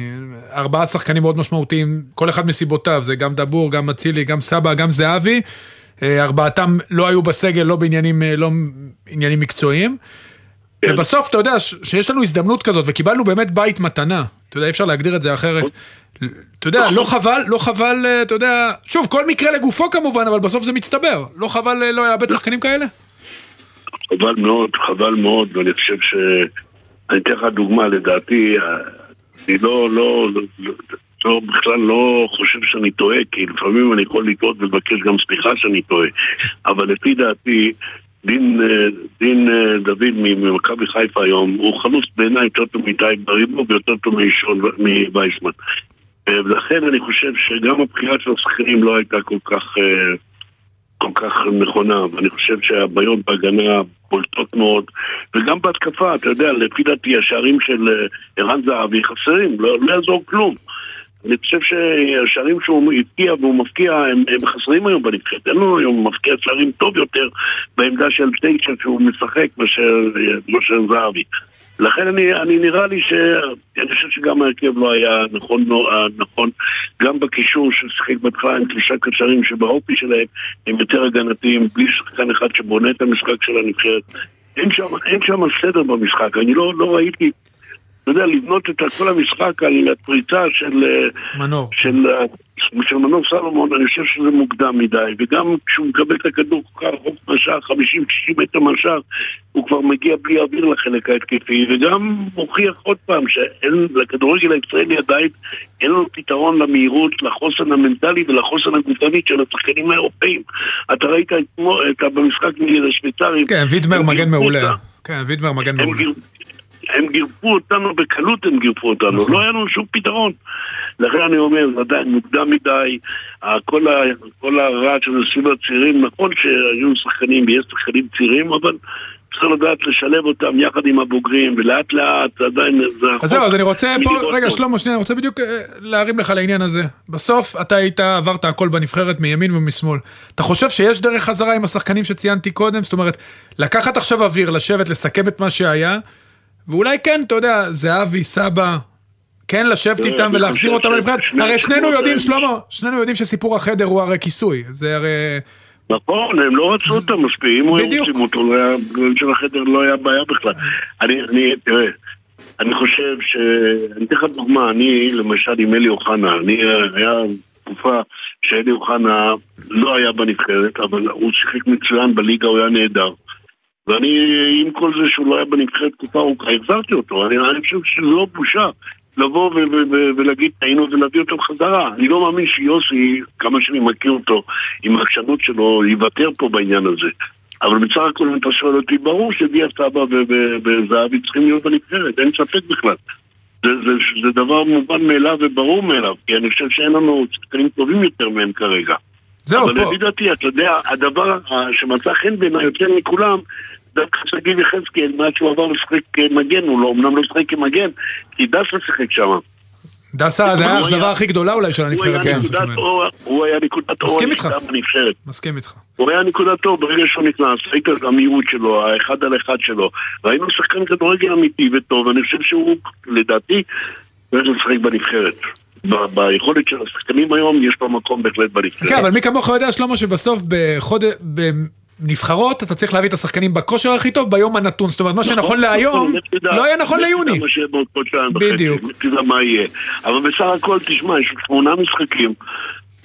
ארבעה שחקנים מאוד משמעותיים, כל אחד מסיבותיו, זה גם דבור, גם אצילי, גם סבא, גם זהבי. אה, ארבעתם לא היו בסגל, לא בעניינים, אה, לא עניינים מקצועיים. כן. ובסוף, אתה יודע, שיש לנו הזדמנות כזאת, וקיבלנו באמת בית מתנה. אתה יודע, אי אפשר להגדיר את זה אחרת. אתה יודע, לא חבל, לא חבל, אה, אתה יודע, שוב, כל מקרה לגופו כמובן, אבל בסוף זה מצטבר. לא חבל לא לאבד שחקנים כאלה? חבל מאוד, חבל מאוד, ואני חושב ש... אני אתן לך דוגמה, לדעתי, אני לא, לא, לא, לא, בכלל לא חושב שאני טועה, כי לפעמים אני יכול לטעות ולבקש גם סליחה שאני טועה. אבל לפי דעתי, דין, אה, דין אה, דוד ממכבי חיפה היום הוא חלוץ בעיניי יותר טוב מדי בריבו ויותר טוב מווייסמן. אה, ולכן אני חושב שגם הבחירה של השחקנים לא הייתה כל כך, כל כך נכונה, ואני חושב שהבעיות בהגנה בולטות מאוד, וגם בהתקפה, אתה יודע, לפי דעתי השערים של ערן זהבי חסרים, לא, לא יעזור כלום. אני חושב שהשערים שהוא הפקיע והוא מפקיע הם, הם חסרים היום בנבחרת. אין לו היום מפקיע שערים טוב יותר בעמדה של תשע שהוא משחק מאשר זהבי. לכן אני, אני נראה לי ש... אני חושב שגם ההרכב לא היה נכון, לא, נכון גם בקישור ששיחק בהתחלה עם שלושה קשרים שבאופי שלהם הם יותר הגנתיים, בלי שחקן אחד שבונה את המשחק של הנבחרת. אין שם, אין שם סדר במשחק, אני לא, לא ראיתי אתה יודע, לבנות את כל המשחק על הפריצה של... מנור. של, של מנור סלומון, אני חושב שזה מוקדם מדי, וגם כשהוא מקבל את הכדור כל כך רחוק מהשאר, 50-60 מטר מהשאר, הוא כבר מגיע בלי אוויר לחלק ההתקפי, וגם מוכיח עוד פעם שאין, לכדורגל הישראלי עדיין אין לו פתרון למהירות, לחוסן המנטלי ולחוסן הגופני של השחקנים האירופאים. אתה ראית את, במשחק נגד השוויצרים. כן, וידמר מגן מעולה. כן, וידמר מגן מעולה. הם גירפו אותנו בקלות, הם גירפו אותנו, נכון. לא היה לנו שום פתרון. לכן אני אומר, זה עדיין מוקדם מדי, כל, ה, כל הרעש הזה סביב הצעירים, נכון שהיו שחקנים ויש שחקנים צעירים, אבל צריך לדעת לשלב אותם יחד עם הבוגרים, ולאט לאט עדיין זה אז זהו, אז אני רוצה פה, רגע שלמה, שנייה, אני רוצה בדיוק אה, להרים לך לעניין הזה. בסוף אתה היית, עברת הכל בנבחרת מימין ומשמאל. אתה חושב שיש דרך חזרה עם השחקנים שציינתי קודם? זאת אומרת, לקחת עכשיו אוויר, לשבת, לסכם את מה שהיה, ואולי כן, אתה יודע, זהבי, סבא, כן לשבת איתם ולהחזיר אותם לנבחרת. הרי שנינו יודעים, שלמה, שנינו יודעים שסיפור החדר הוא הרי כיסוי. זה הרי... נכון, הם לא רצו אותם מספיק, אם היו רוצים אותו, של החדר לא היה בעיה בכלל. אני, תראה, אני חושב ש... אני אתן לך דוגמה, אני למשל עם אלי אוחנה, אני, היה תקופה שאלי אוחנה לא היה בנבחרת, אבל הוא שיחק מצוין בליגה, הוא היה נהדר. ואני, עם כל זה שהוא לא היה בנבחרת תקופה ארוכה, החזרתי אותו. אני, אני חושב שזה לא בושה לבוא ולהגיד טעינו ולהביא אותו בחזרה. אני לא מאמין שיוסי, כמה שאני מכיר אותו, עם העקשנות שלו, יוותר פה בעניין הזה. אבל בסך הכל, אם אתה שואל אותי, ברור שדיה סבא וזהבי צריכים להיות בנבחרת, אין ספק בכלל. זה, זה, זה דבר מובן מאליו וברור מאליו, כי אני חושב שאין לנו שחקנים טובים יותר מהם כרגע. זהו, אבל לפי דעתי, אתה יודע, הדבר שמצא חן בעיניי יותר מכולם, דווקא שגיב יחזקאל, מאז שהוא עבר לשחק כמגן, הוא לא, אמנם לא שחק כמגן, כי דסה שיחק שם. דסה, זה היה האכזבה הכי גדולה אולי של הנבחרת. הוא היה נקודת אור בנבחרת. מסכים איתך. הוא היה נקודת אור ברגע שהוא נכנס, ראית את המהירות שלו, האחד על אחד שלו. ראינו שחקן כדורגל אמיתי וטוב, אני חושב שהוא, לדעתי, צריך לשחק בנבחרת. ביכולת של השחקנים היום יש לו מקום בהחלט בנבחרת. כן, אבל מי כמוך יודע, שלמה, שבסוף בחודש... נבחרות, אתה צריך להביא את השחקנים בכושר הכי טוב ביום הנתון. זאת אומרת, מה נכון, שנכון להיום, לא יהיה נכון ליוני. בדיוק. אבל בסך הכל, תשמע, יש שמונה משחקים.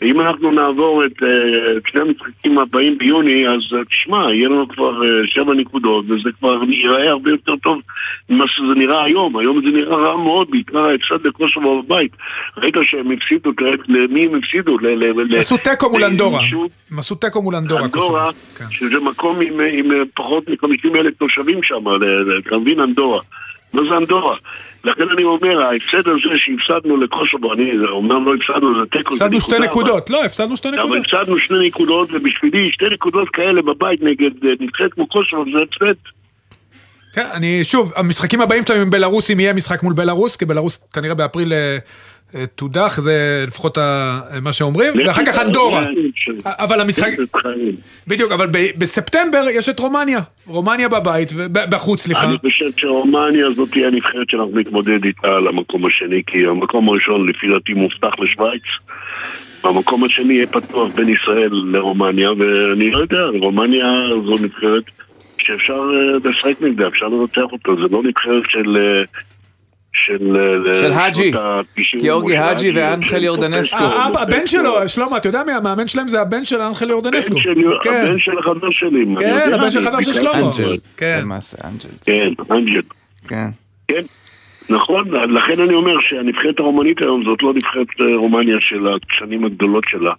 אם אנחנו נעבור את, אה, את שני המשחקים הבאים ביוני, אז uh, תשמע, יהיה לנו כבר uh, שבע נקודות, וזה כבר ייראה הרבה יותר טוב ממה שזה נראה היום. היום זה נראה רע מאוד, בעיקר ההפסד לקוסובו בבית. ראית שהם הפסידו, למי הם הפסידו? עשו תיקו מול אנדורה. הם עשו תיקו מול אנדורה. אנדורה, כן. שזה מקום עם פחות מ-50 אלף תושבים שם, אתה מבין? אנדורה. מה זה אנדורה? לכן אני אומר, ההפסד הזה שהפסדנו לקוסובו, אני, אומנם לא הפסדנו, זה תיקו. הפסדנו שתי נקודות, לא, הפסדנו שתי נקודות. אבל הפסדנו שתי נקודות, ובשבילי שתי נקודות כאלה בבית נגד אה, נבחרת כמו קוסובו זה הפסד. כן, אני, שוב, המשחקים הבאים שלנו עם בלארוס, אם יהיה משחק מול בלארוס, כי בלארוס כנראה באפריל אה, תודח, זה לפחות מה שאומרים, ואחר כך אנדורה. אבל המשחק... בדיוק, אבל בספטמבר יש את רומניה. רומניה בבית, בחוץ, סליחה. אני חושב שרומניה זאת תהיה הנבחרת שאנחנו נתמודד איתה על המקום השני, כי המקום הראשון לפי דעתי מובטח לשוויץ. המקום השני יהיה פתוח בין ישראל לרומניה, ואני לא יודע, רומניה זו נבחרת שאפשר אה, לשחק נגדה, אפשר לנצח אותו, זה לא נבחרת של... אה, של... אה, של האג'י, גיאורגי האג'י ואנחל יורדנסקו. אה, הבן שלו, שלמה, אתה יודע מי המאמן שלהם זה הבן של אנחל יורדנסקו. כן. הבן של החבר שלי. כן, הבן של החבר של שלמה. אנג'ל, כן. אנג'ל. כן, אנג'ל. כן. כן. נכון, לכן אני אומר שהנבחרת הרומנית היום זאת לא נבחרת אה, רומניה של השנים הגדולות שלה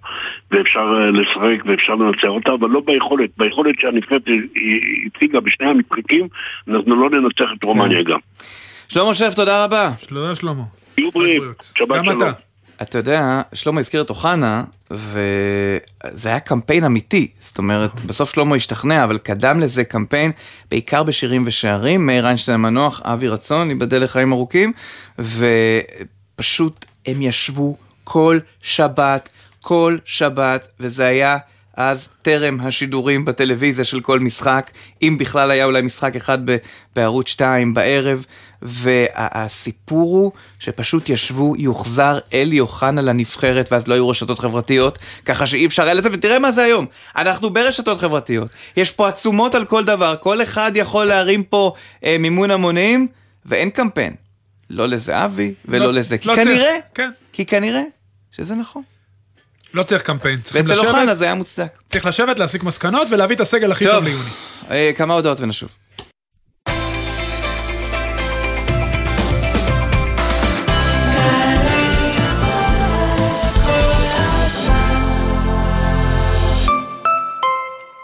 ואפשר לשחק ואפשר לנצח אותה, אבל לא ביכולת. ביכולת שהנבחרת הציגה בשני המשחקים, אנחנו לא ננצח את רומניה כן. גם. שלמה שף, תודה רבה. תודה שלמה. יהיו בריאים, שבת שלום. אתה יודע, שלמה הזכיר את אוחנה, וזה היה קמפיין אמיתי. זאת אומרת, נכון. בסוף שלמה השתכנע, אבל קדם לזה קמפיין, בעיקר בשירים ושערים, מאיר איינשטיין המנוח, אבי רצון, ייבדל לחיים ארוכים, ופשוט הם ישבו כל שבת, כל שבת, וזה היה... אז טרם השידורים בטלוויזיה של כל משחק, אם בכלל היה אולי משחק אחד בערוץ 2 בערב, והסיפור הוא שפשוט ישבו, יוחזר אלי אוחנה לנבחרת, ואז לא היו רשתות חברתיות, ככה שאי אפשר היה לצאת, ותראה מה זה היום, אנחנו ברשתות חברתיות, יש פה עצומות על כל דבר, כל אחד יכול להרים פה אה, מימון המונים, ואין קמפיין. לא לזהבי ולא לא, לזה, כי לא כנראה, כן. כי כנראה שזה נכון. לא צריך קמפיין, צריכים ואצל לשבת, אוחנה זה היה מוצדק. צריך לשבת, להסיק מסקנות ולהביא את הסגל הכי טוב. טוב ליוני. אה, כמה הודעות ונשוב.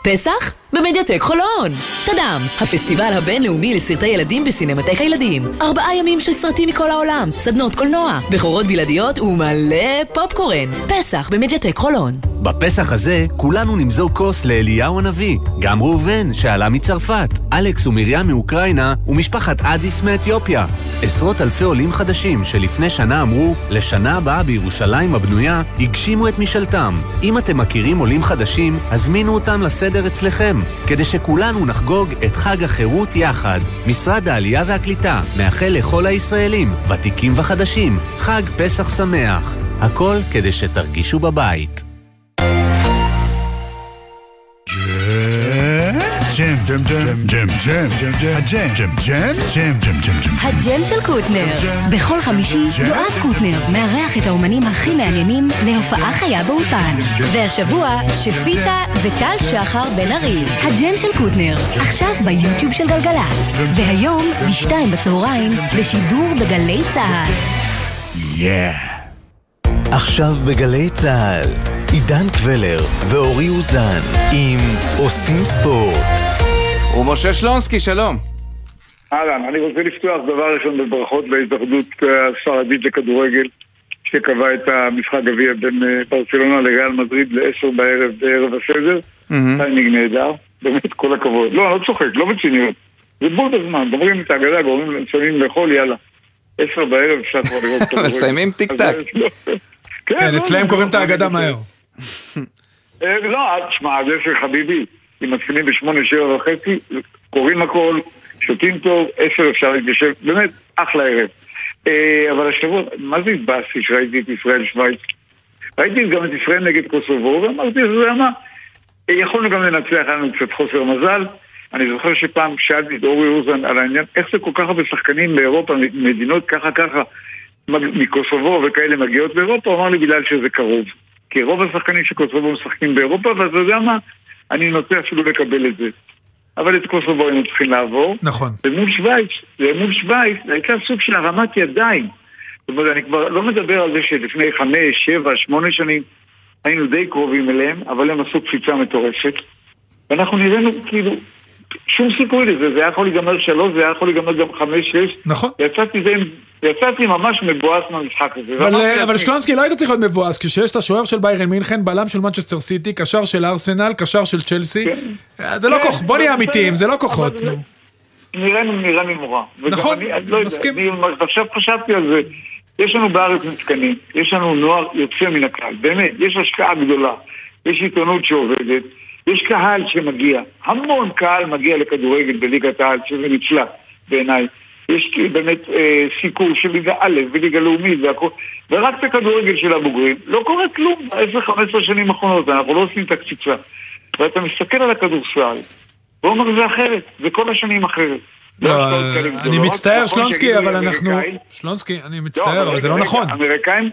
פסח? במדיטק חולון. תדאם, הפסטיבל הבינלאומי לסרטי ילדים בסינמטק הילדים. ארבעה ימים של סרטים מכל העולם, סדנות קולנוע, בכורות בלעדיות ומלא פופקורן. פסח במדיטק חולון. בפסח הזה כולנו נמזוג כוס לאליהו הנביא, גם ראובן שעלה מצרפת, אלכס ומרים מאוקראינה ומשפחת אדיס מאתיופיה. עשרות אלפי עולים חדשים שלפני שנה אמרו, לשנה הבאה בירושלים הבנויה, הגשימו את משאלתם. אם אתם מכירים עולים חדשים, הזמינו אותם לסדר אצלכם, כדי שכולנו נחגוג את חג החירות יחד. משרד העלייה והקליטה מאחל לכל הישראלים, ותיקים וחדשים, חג פסח שמח. הכל כדי שתרגישו בבית. ג'ם, ג'ם, ג'ם, ג'ם, ג'ם, ג'ם, ג'ם, הג'ם, ג'ם, ג'ם, ג'ם, ג'ם, ג'ם, ג'ם. הג'ם של קוטנר. בכל חמישי יואב קוטנר מארח את האומנים הכי מעניינים להופעה חיה באולפן. והשבוע שפיטה ושחר בן ארי. הג'ם של קוטנר, עכשיו ביוטיוב של גלגלצ. והיום, בשתיים בצהריים, בשידור בגלי צה"ל. יא. עכשיו בגלי צה"ל, עידן קבלר ואורי אוזן עם עושים ספורט. ומשה שלונסקי, שלום. אהלן, אני רוצה לפתוח דבר ראשון בברכות להתאחדות אה, הספרדית לכדורגל שקבעה את המשחק גביע בין אה, ברצלונה לריאל מדריד לעשר בערב בערב הסדר. טיימינג נהדר, באמת כל הכבוד. לא, אני לא צוחק, לא בציניות. זה בול בזמן, גומרים את ההגדה, גורמים שמים לאכול, יאללה. עשר בערב אפשר כבר לראות [LAUGHS] כדורגל. מסיימים טיק טק. אז, לא, [LAUGHS] כן, לא, אצלהם לא, קוראים את ההגדה לא, מהר. אה, לא, תשמע, זה של חביבי, אם מתחילים בשמונה, שבע וחצי, קוראים הכל, שותים טוב, עשר אפשר להתיישב, באמת, אחלה ערב. אה, אבל השבוע, מה זה התבאסתי שראיתי את ישראל שווייץ? ראיתי גם את ישראל נגד קוסובו, ואמרתי, אתה יודע מה, אה, יכולנו גם לנצח, היה לנו קצת חוסר מזל. אני זוכר שפעם שאלתי את אורי אוזן על העניין, איך זה כל כך הרבה שחקנים באירופה, מדינות ככה ככה, מקוסובו וכאלה מגיעות לאירופה, הוא אמר לי בגלל שזה קרוב. כי רוב השחקנים של קוסובו משחקים באירופה, ואתה יודע מה? אני נוטה אפילו לקבל את זה. אבל את קוסובו היינו צריכים לעבור. נכון. ומול שווייץ, ומול שווייץ, הייתה סוג של הרמת ידיים. זאת אומרת, אני כבר לא מדבר על זה שלפני חמש, שבע, שמונה שנים היינו די קרובים אליהם, אבל הם עשו קפיצה מטורפת. ואנחנו נראינו כאילו, שום סיכוי לזה, זה היה יכול להיגמר שלוש, זה היה יכול להיגמר גם חמש, שש. נכון. יצאתי, די, יצאתי ממש מבואס מהמשחק הזה. אבל, אה, אבל שלונסקי לא היית צריך להיות מבואס, כשיש את השוער של ביירן מינכן, בלם של מנצ'סטר סיטי, קשר של ארסנל, קשר של צ'לסי. אה, זה לא כן, כוח, בוא נהיה זה אמיתיים, זה לא כוחות. זה- נראה ממורה. וגם נכון, אני, לא יודע, מסכים. אני עכשיו חשבתי על זה. יש לנו בארץ מתקנים, יש לנו נוער יוצא מן הכלל, באמת, יש השקעה גדולה, יש עיתונות שעובדת, יש קהל שמגיע, המון קהל מגיע לכדורגל בליגת העל, שזה נפלא בעיניי. יש כאילו באמת אה, סיקור של ליגה א' וליגה לאומית והכל, ורק את הכדורגל של הבוגרים, לא קורה כלום ב-10-15 שנים האחרונות, אנחנו לא עושים את הקציצה. ואתה מסתכל על הכדורסל, ואומר זה אחרת, זה כל השנים אחרת. לא, השקעות כאלה אני גדולות. מצטער, נכון שלונסקי, אבל אנחנו... שלונסקי, אני לא, מצטער, אבל זה לא נכון. אמריקאים,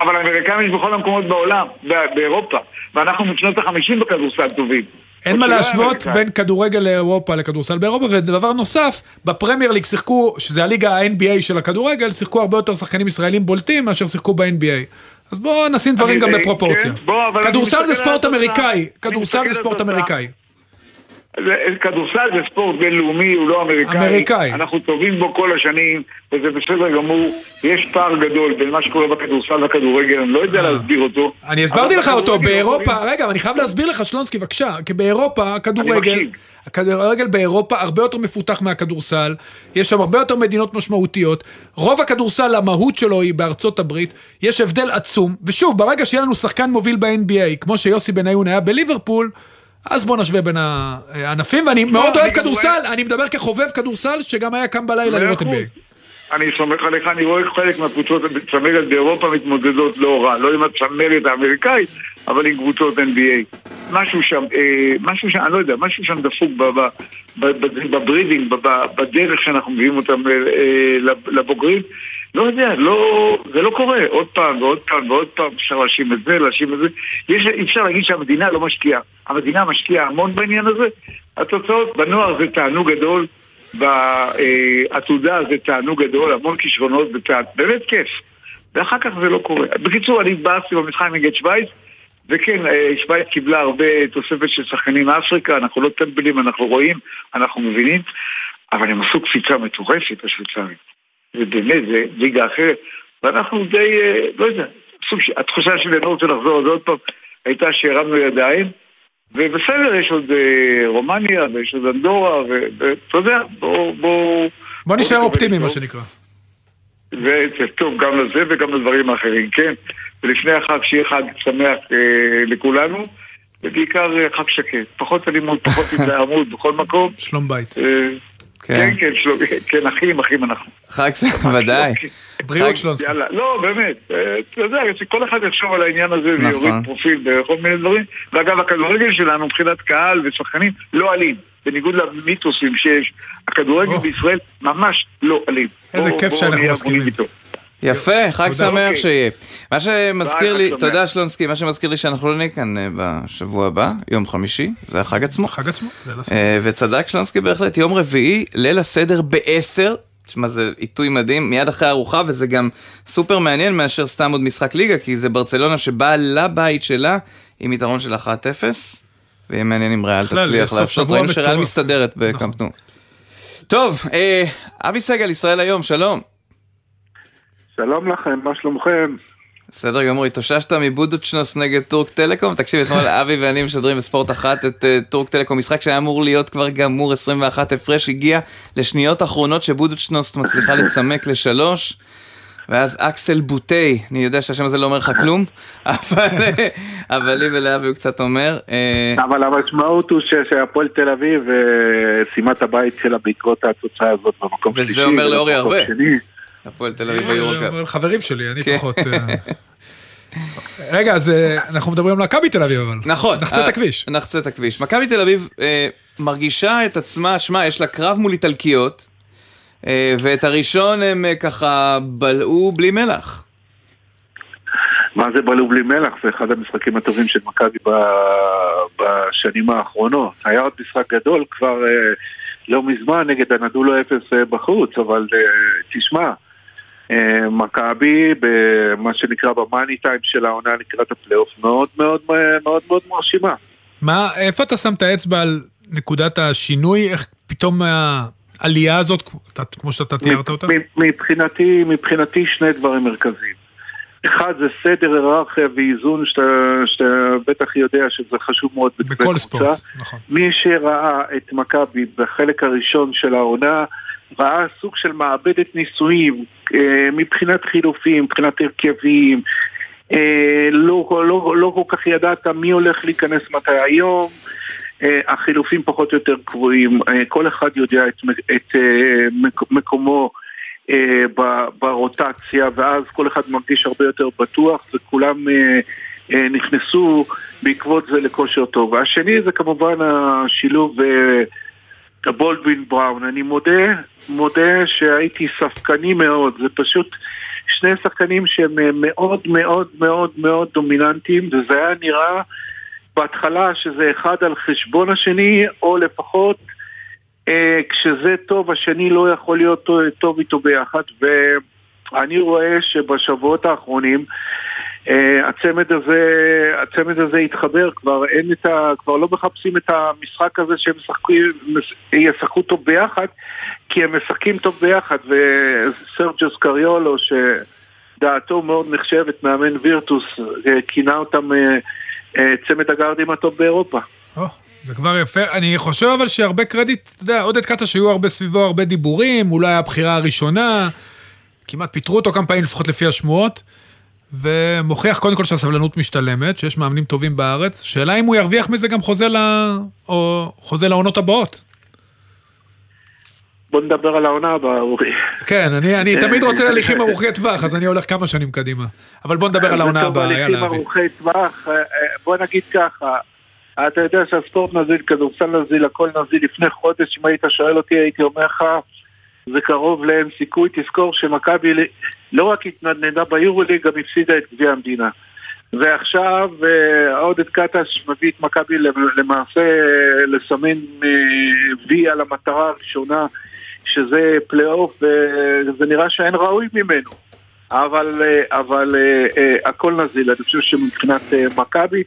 אבל האמריקאים יש בכל המקומות בעולם, באירופה, ואנחנו משנות החמישים בכדורסל טובים. אין מה להשוות. בין כדורגל לאירופה לכדורסל באירופה, ודבר נוסף, בפרמייר ליג שיחקו, שזה הליגה ה-NBA של הכדורגל, שיחקו הרבה יותר שחקנים ישראלים בולטים מאשר שיחקו ב-NBA. אז בואו נשים דברים גם בפרופורציה. כן, כדורסל זה ספורט. אמריקאי, כדורסל זה ספורט. אמריקאי. כדורסל זה ספורט בינלאומי, הוא לא אמריקאי. אמריקאי. אנחנו טובים בו כל השנים, וזה בסדר גמור. יש פער גדול בין מה שקורה בכדורסל לכדורגל, אני לא יודע להסביר אותו. אני הסברתי לך אותו, באירופה, רגע, אני חייב להסביר לך, שלונסקי, בבקשה, כי באירופה, הכדורגל. הכדורגל באירופה הרבה יותר מפותח מהכדורסל, יש שם הרבה יותר מדינות משמעותיות, רוב הכדורסל, המהות שלו היא בארצות הברית, יש הבדל עצום, ושוב, ברגע שיהיה לנו שחקן מוביל ב-NBA, כמו שיוסי בניון היה בליברפול, אז בוא נשווה בין הענפים, ואני מאוד אני אוהב כדורסל, אני מדבר כחובב כדורסל, שגם היה קם בלילה לראות. NBA. אני סומך עליך, אני רואה חלק מהקבוצות הצמרת באירופה מתמודדות לא רע, לא עם הצמרת האמריקאית, אבל עם קבוצות NBA. משהו שם, אה, משהו שם, אני לא יודע, משהו שם דפוק בברידינג, בדרך שאנחנו מביאים אותם אה, לבוגרים. לא יודע, לא, זה לא קורה. עוד פעם ועוד פעם ועוד פעם, אפשר להאשים את זה, להאשים את זה. יש, אפשר להגיד שהמדינה לא משקיעה. המדינה משקיעה המון בעניין הזה. התוצאות בנוער זה תענוג גדול, בעתודה זה תענוג גדול, המון כישרונות, תענוג, באמת כיף. ואחר כך זה לא קורה. בקיצור, אני התבאסתי במשחק נגד שווייץ, וכן, אה, שווייץ קיבלה הרבה תוספת של שחקנים מאפריקה, אנחנו לא טמבלים, אנחנו רואים, אנחנו מבינים, אבל הם עשו קפיצה מטורפת, השוויצרים. זה באמת, זה ליגה אחרת. ואנחנו די, אה, לא יודע, סוג התחושה שלי, אני לא רוצה לחזור על זה עוד פעם, הייתה שהרמנו ידיים, ובסדר, יש עוד אה, רומניה, ויש עוד אנדורה, ואתה יודע, בואו... בוא, בוא נשאר אופטימי, מה שנקרא. וזה טוב גם לזה וגם לדברים האחרים, כן. ולפני החג שיהיה חג שמח אה, לכולנו, ובעיקר אה, חג שקט. פחות אלימות, פחות התלהמות [LAUGHS] בכל מקום. שלום בית. אה, כן, כן, שלום, כן, אחים, אחים אנחנו. חג שמח, ודאי. בריאות שלונסקי. יאללה, לא, באמת, אה, אתה יודע, כל אחד יחשוב על העניין הזה נכון. ויוריד פרופיל בכל מיני דברים. ואגב, הכדורגל שלנו מבחינת קהל ושחקנים לא אלים. בניגוד למיתוסים שיש, הכדורגל בישראל ממש לא אלים. איזה כיף שאנחנו מסכימים. יפה, חג. שמח אוקיי. שיהיה. מה שמזכיר לי, תודה. שלונסקי, מה שמזכיר לי שאנחנו לא נהיה כאן אה, בשבוע הבא, יום חמישי, זה החג עצמו. חג עצמו, זה לא ספק. אה, וצדק שלונסקי בהחלט, יום רביעי, ליל הסדר בעשר. תשמע, זה עיתוי מדהים, מיד אחרי הארוחה, וזה גם סופר מעניין מאשר סתם עוד משחק ליגה, כי זה ברצלונה שבאה לבית שלה עם יתרון של 1-0, ויהיה מעניין אם ריאל תצליח לעשות, ראינו שריאל. מסתדרת בקמפ נו. טוב, אה, אבי סגל, ישראל היום, שלום. שלום לכם, מה שלומכם? בסדר גמור, התאוששת מבודוצ'נוסט נגד טורק טלקום? תקשיב, אתמול [LAUGHS] אבי ואני משדרים בספורט אחת את אה, טורק טלקום, משחק שהיה אמור להיות כבר גמור 21 הפרש, הגיע לשניות אחרונות שבודוצ'נוס מצליחה לצמק לשלוש. ואז אקסל בוטי, אני יודע שהשם הזה לא אומר לך כלום, [LAUGHS] אבל, אה, אבל לי ולאבי הוא קצת אומר. אה, אבל המשמעות הוא שהפועל תל אביב סיימה את הבית שלה בעקבות התוצאה הזאת במקום וזה שלישי. אומר לאורי הרבה. הפועל תל אביב ביורוקאפ. חברים שלי, אני כן. פחות... אה, רגע, אז אה, אנחנו מדברים על מכבי תל אביב, אבל. נכון. נחצה את אה, הכביש. נחצה את הכביש. מכבי תל אביב מרגישה את עצמה, שמע, יש לה קרב מול איטלקיות, ואת הראשון הם ככה בלעו בלי מלח. מה זה בלעו בלי מלח? זה אחד המשחקים הטובים של מכבי בשנים האחרונות. היה עוד משחק גדול כבר לא מזמן נגד הנדולו אפס בחוץ, אבל תשמע, מכבי במה שנקרא במאני טיים של העונה לקראת הפלייאוף מאוד מאוד מאוד מאוד מרשימה. מה, איפה אתה שם את האצבע על נקודת השינוי? איך פתאום העלייה הזאת, כמו שאתה תיארת אותה? מבחינתי, מבחינתי שני דברים מרכזיים. אחד זה סדר היררכיה ואיזון שאתה, שאתה בטח יודע שזה חשוב מאוד בכל ספורט, נכון. מי שראה את מכבי בחלק הראשון של העונה ראה סוג של מעבדת ניסויים אה, מבחינת חילופים, מבחינת הרכבים, אה, לא, לא, לא כל כך ידעת מי הולך להיכנס מתי היום, אה, החילופים פחות או יותר קבועים, כל אחד יודע את, את מק- מקומו ברוטציה ואז כל אחד מרגיש הרבה יותר בטוח וכולם נכנסו בעקבות זה לכושר טוב. והשני זה כמובן השילוב אה, בולדווין בראון. אני מודה, מודה שהייתי ספקני מאוד, זה פשוט שני שחקנים שהם אה, מאוד מאוד מאוד מאוד דומיננטיים וזה היה נראה בהתחלה שזה אחד על חשבון השני או לפחות אה, כשזה טוב השני לא יכול להיות טוב, איתו ביחד ואני רואה שבשבועות האחרונים הצמד הזה, הצמד הזה התחבר, כבר אין את ה... כבר לא מחפשים את המשחק הזה שהם ישחקו, ישחקו טוב ביחד, כי הם משחקים טוב ביחד, וסרג'וס קריולו, שדעתו מאוד נחשבת, מאמן וירטוס, אה, כינה אותם אה, אה, צמד הגארדים הטוב באירופה. או, זה כבר יפה. אני חושב אבל שהרבה קרדיט, אתה יודע, עודד קאטה שהיו הרבה סביבו הרבה דיבורים, אולי הבחירה הראשונה, כמעט פיטרו אותו כמה פעמים לפחות לפי השמועות, ומוכיח קודם כל שהסבלנות משתלמת, שיש מאמנים טובים בארץ. שאלה אם הוא ירוויח מזה גם חוזה, ל... או חוזה לעונות הבאות. בוא נדבר על העונה הבאה, אורי. כן, אני, אני [LAUGHS] תמיד רוצה הליכים ארוכי טווח, אז אני הולך כמה שנים קדימה. אבל בוא נדבר על העונה הבאה, הליכים יאללה אבי. ארוכי טווח, אה, אה, בוא נגיד ככה, אתה יודע שהספורט נזיל, כדורסל נזיל, הכל נזיל, לפני חודש, אם היית שואל אותי, הייתי אומר לך, זה קרוב לאין סיכוי. תזכור שמכבי לא רק התנדנדה ביורוליג, גם הפסידה את גביע המדינה. ועכשיו אה, עודד קטש מביא את מכבי למעשה אה, לסמן אה, וי על המטרה הראשונה, שזה פלייאוף, וזה נראה שאין ראוי ממנו. אבל, אבל הכל נזיל, אני חושב שמבחינת מכבי,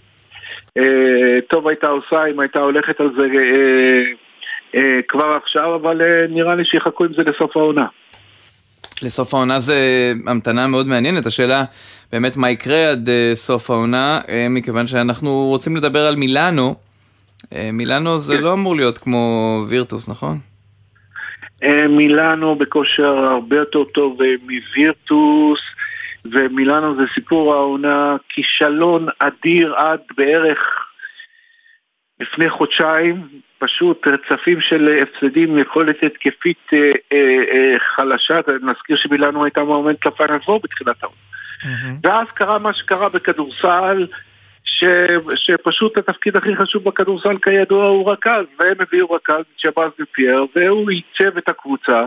טוב הייתה עושה אם הייתה הולכת על זה כבר עכשיו, אבל נראה לי שיחכו עם זה לסוף העונה. לסוף העונה זה המתנה מאוד מעניינת, השאלה באמת מה יקרה עד סוף העונה, מכיוון שאנחנו רוצים לדבר על מילאנו. מילאנו זה לא אמור להיות כמו וירטוס, נכון? מילאנו בכושר הרבה יותר טוב מווירטוס, ומילאנו זה סיפור העונה, כישלון אדיר עד בערך לפני חודשיים, פשוט רצפים של הפסדים, יכולת התקפית אה, אה, אה, חלשה, נזכיר שמילאנו הייתה מועמדת לפיינל פור בתחילת העונה. Mm-hmm. ואז קרה מה שקרה בכדורסל, ש, שפשוט התפקיד הכי חשוב בכדורסל כידוע הוא רכז, והם הביאו רכז, שבאז פייר, והוא עיצב את הקבוצה,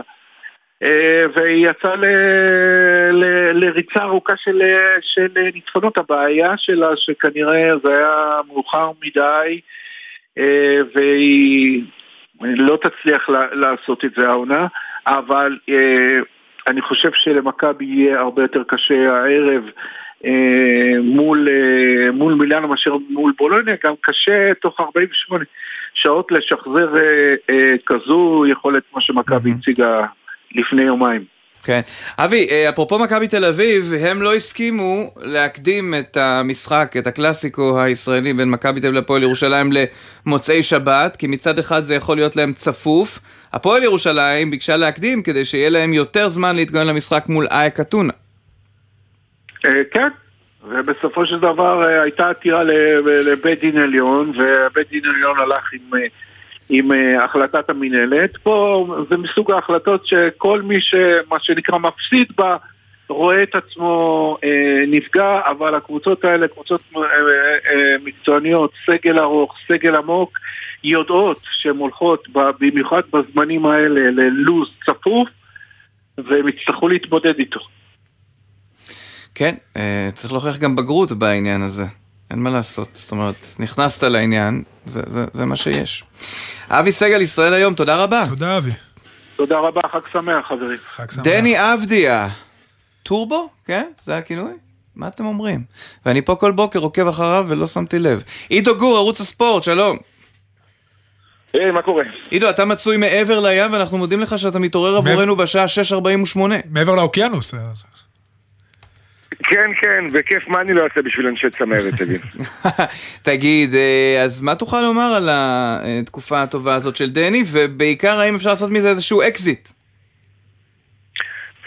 אה, והיא יצאה ל, ל, לריצה ארוכה של, של ניצחונות. הבעיה שלה שכנראה זה היה מאוחר מדי, והיא לא תצליח לעשות את זה העונה, אבל אה, אני חושב שלמכבי יהיה הרבה יותר קשה הערב אה, מול, מול מילאנו מאשר מול בולוניה, גם קשה תוך 48 שעות לשחזר כזו יכולת כמו שמכבי הציגה לפני יומיים. כן. אבי, אה, אפרופו מכבי תל אביב, הם לא הסכימו להקדים את המשחק, את הקלאסיקו הישראלי בין מכבי תל אביב לפועל ירושלים למוצאי שבת, כי מצד אחד זה יכול להיות להם צפוף. הפועל ירושלים ביקשה להקדים כדי שיהיה להם יותר זמן להתגונן למשחק מול אייק אתונה. אה, כן, ובסופו של דבר אה, הייתה עתירה לבית דין עליון, ובית דין עליון הלך עם... עם uh, החלטת המינהלת. פה זה מסוג ההחלטות שכל מי שמה שנקרא מפסיד בה רואה את עצמו uh, נפגע, אבל הקבוצות האלה, קבוצות uh, uh, מקצועניות, סגל ארוך, סגל עמוק, יודעות שהן הולכות במיוחד בזמנים האלה ללוז צפוף, והם יצטרכו להתמודד איתו. כן, צריך להוכיח גם בגרות בעניין הזה. אין מה לעשות, זאת אומרת, נכנסת לעניין, זה, זה, זה מה שיש. אבי סגל, ישראל היום, תודה רבה. תודה, אבי. תודה רבה, חג שמח, חברים. חג שמח. דני אבדיה, טורבו? כן? זה הכינוי? מה אתם אומרים? ואני פה כל בוקר עוקב אחריו ולא שמתי לב. עידו גור, ערוץ הספורט, שלום. היי, מה קורה? עידו, אתה מצוי מעבר לים ואנחנו מודים לך שאתה מתעורר עבורנו בשעה 6.48. מעבר לאוקיינוס. כן, כן, וכיף מה אני לא אעשה בשביל אנשי צמרת, [LAUGHS] תגיד. תגיד, אה, אז מה תוכל לומר על התקופה הטובה הזאת של דני, ובעיקר האם אפשר לעשות מזה איזשהו אקזיט?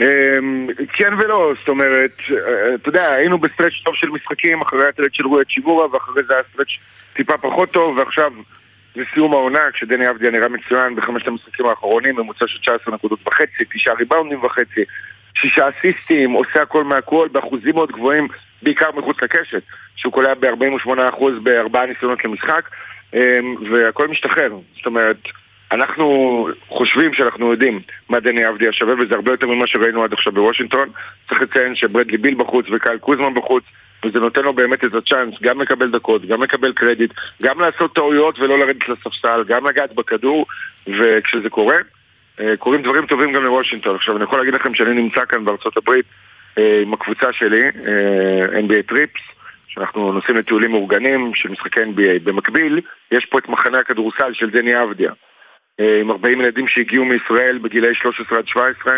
אמ, כן ולא, זאת אומרת, אה, אתה יודע, היינו ב-stretch טוב של משחקים, אחרי הטלט של רועי צ'יבורה, ואחרי זה היה stretch טיפה פחות טוב, ועכשיו זה סיום העונה, כשדני אבדיה נראה מצוין בחמשת המשחקים האחרונים, ממוצע של 19 נקודות וחצי, תשעה ריבאונדים וחצי. שישה אסיסטים, עושה הכל מהכל באחוזים מאוד גבוהים, בעיקר מחוץ לקשת, שהוא קולע ב-48% בארבעה ניסיונות למשחק, אמ, והכל משתחרר. זאת אומרת, אנחנו חושבים שאנחנו יודעים מה דני אבדיה שווה, וזה הרבה יותר ממה שראינו עד עכשיו בוושינגטון. צריך לציין שברדלי ביל בחוץ וקייל קוזמה בחוץ, וזה נותן לו באמת את הצ'אנס גם לקבל דקות, גם לקבל קרדיט, גם לעשות טעויות ולא לרדת לספסל, גם לגעת בכדור, וכשזה קורה, קורים דברים טובים גם לוושינגטון. עכשיו, אני יכול להגיד לכם שאני נמצא כאן בארצות הברית אה, עם הקבוצה שלי, אה, NBA Trips, שאנחנו נוסעים לטיולים מאורגנים של משחקי NBA. במקביל, יש פה את מחנה הכדורסל של דני אבדיה, עם 40 ילדים שהגיעו מישראל בגילאי 13 עד 17,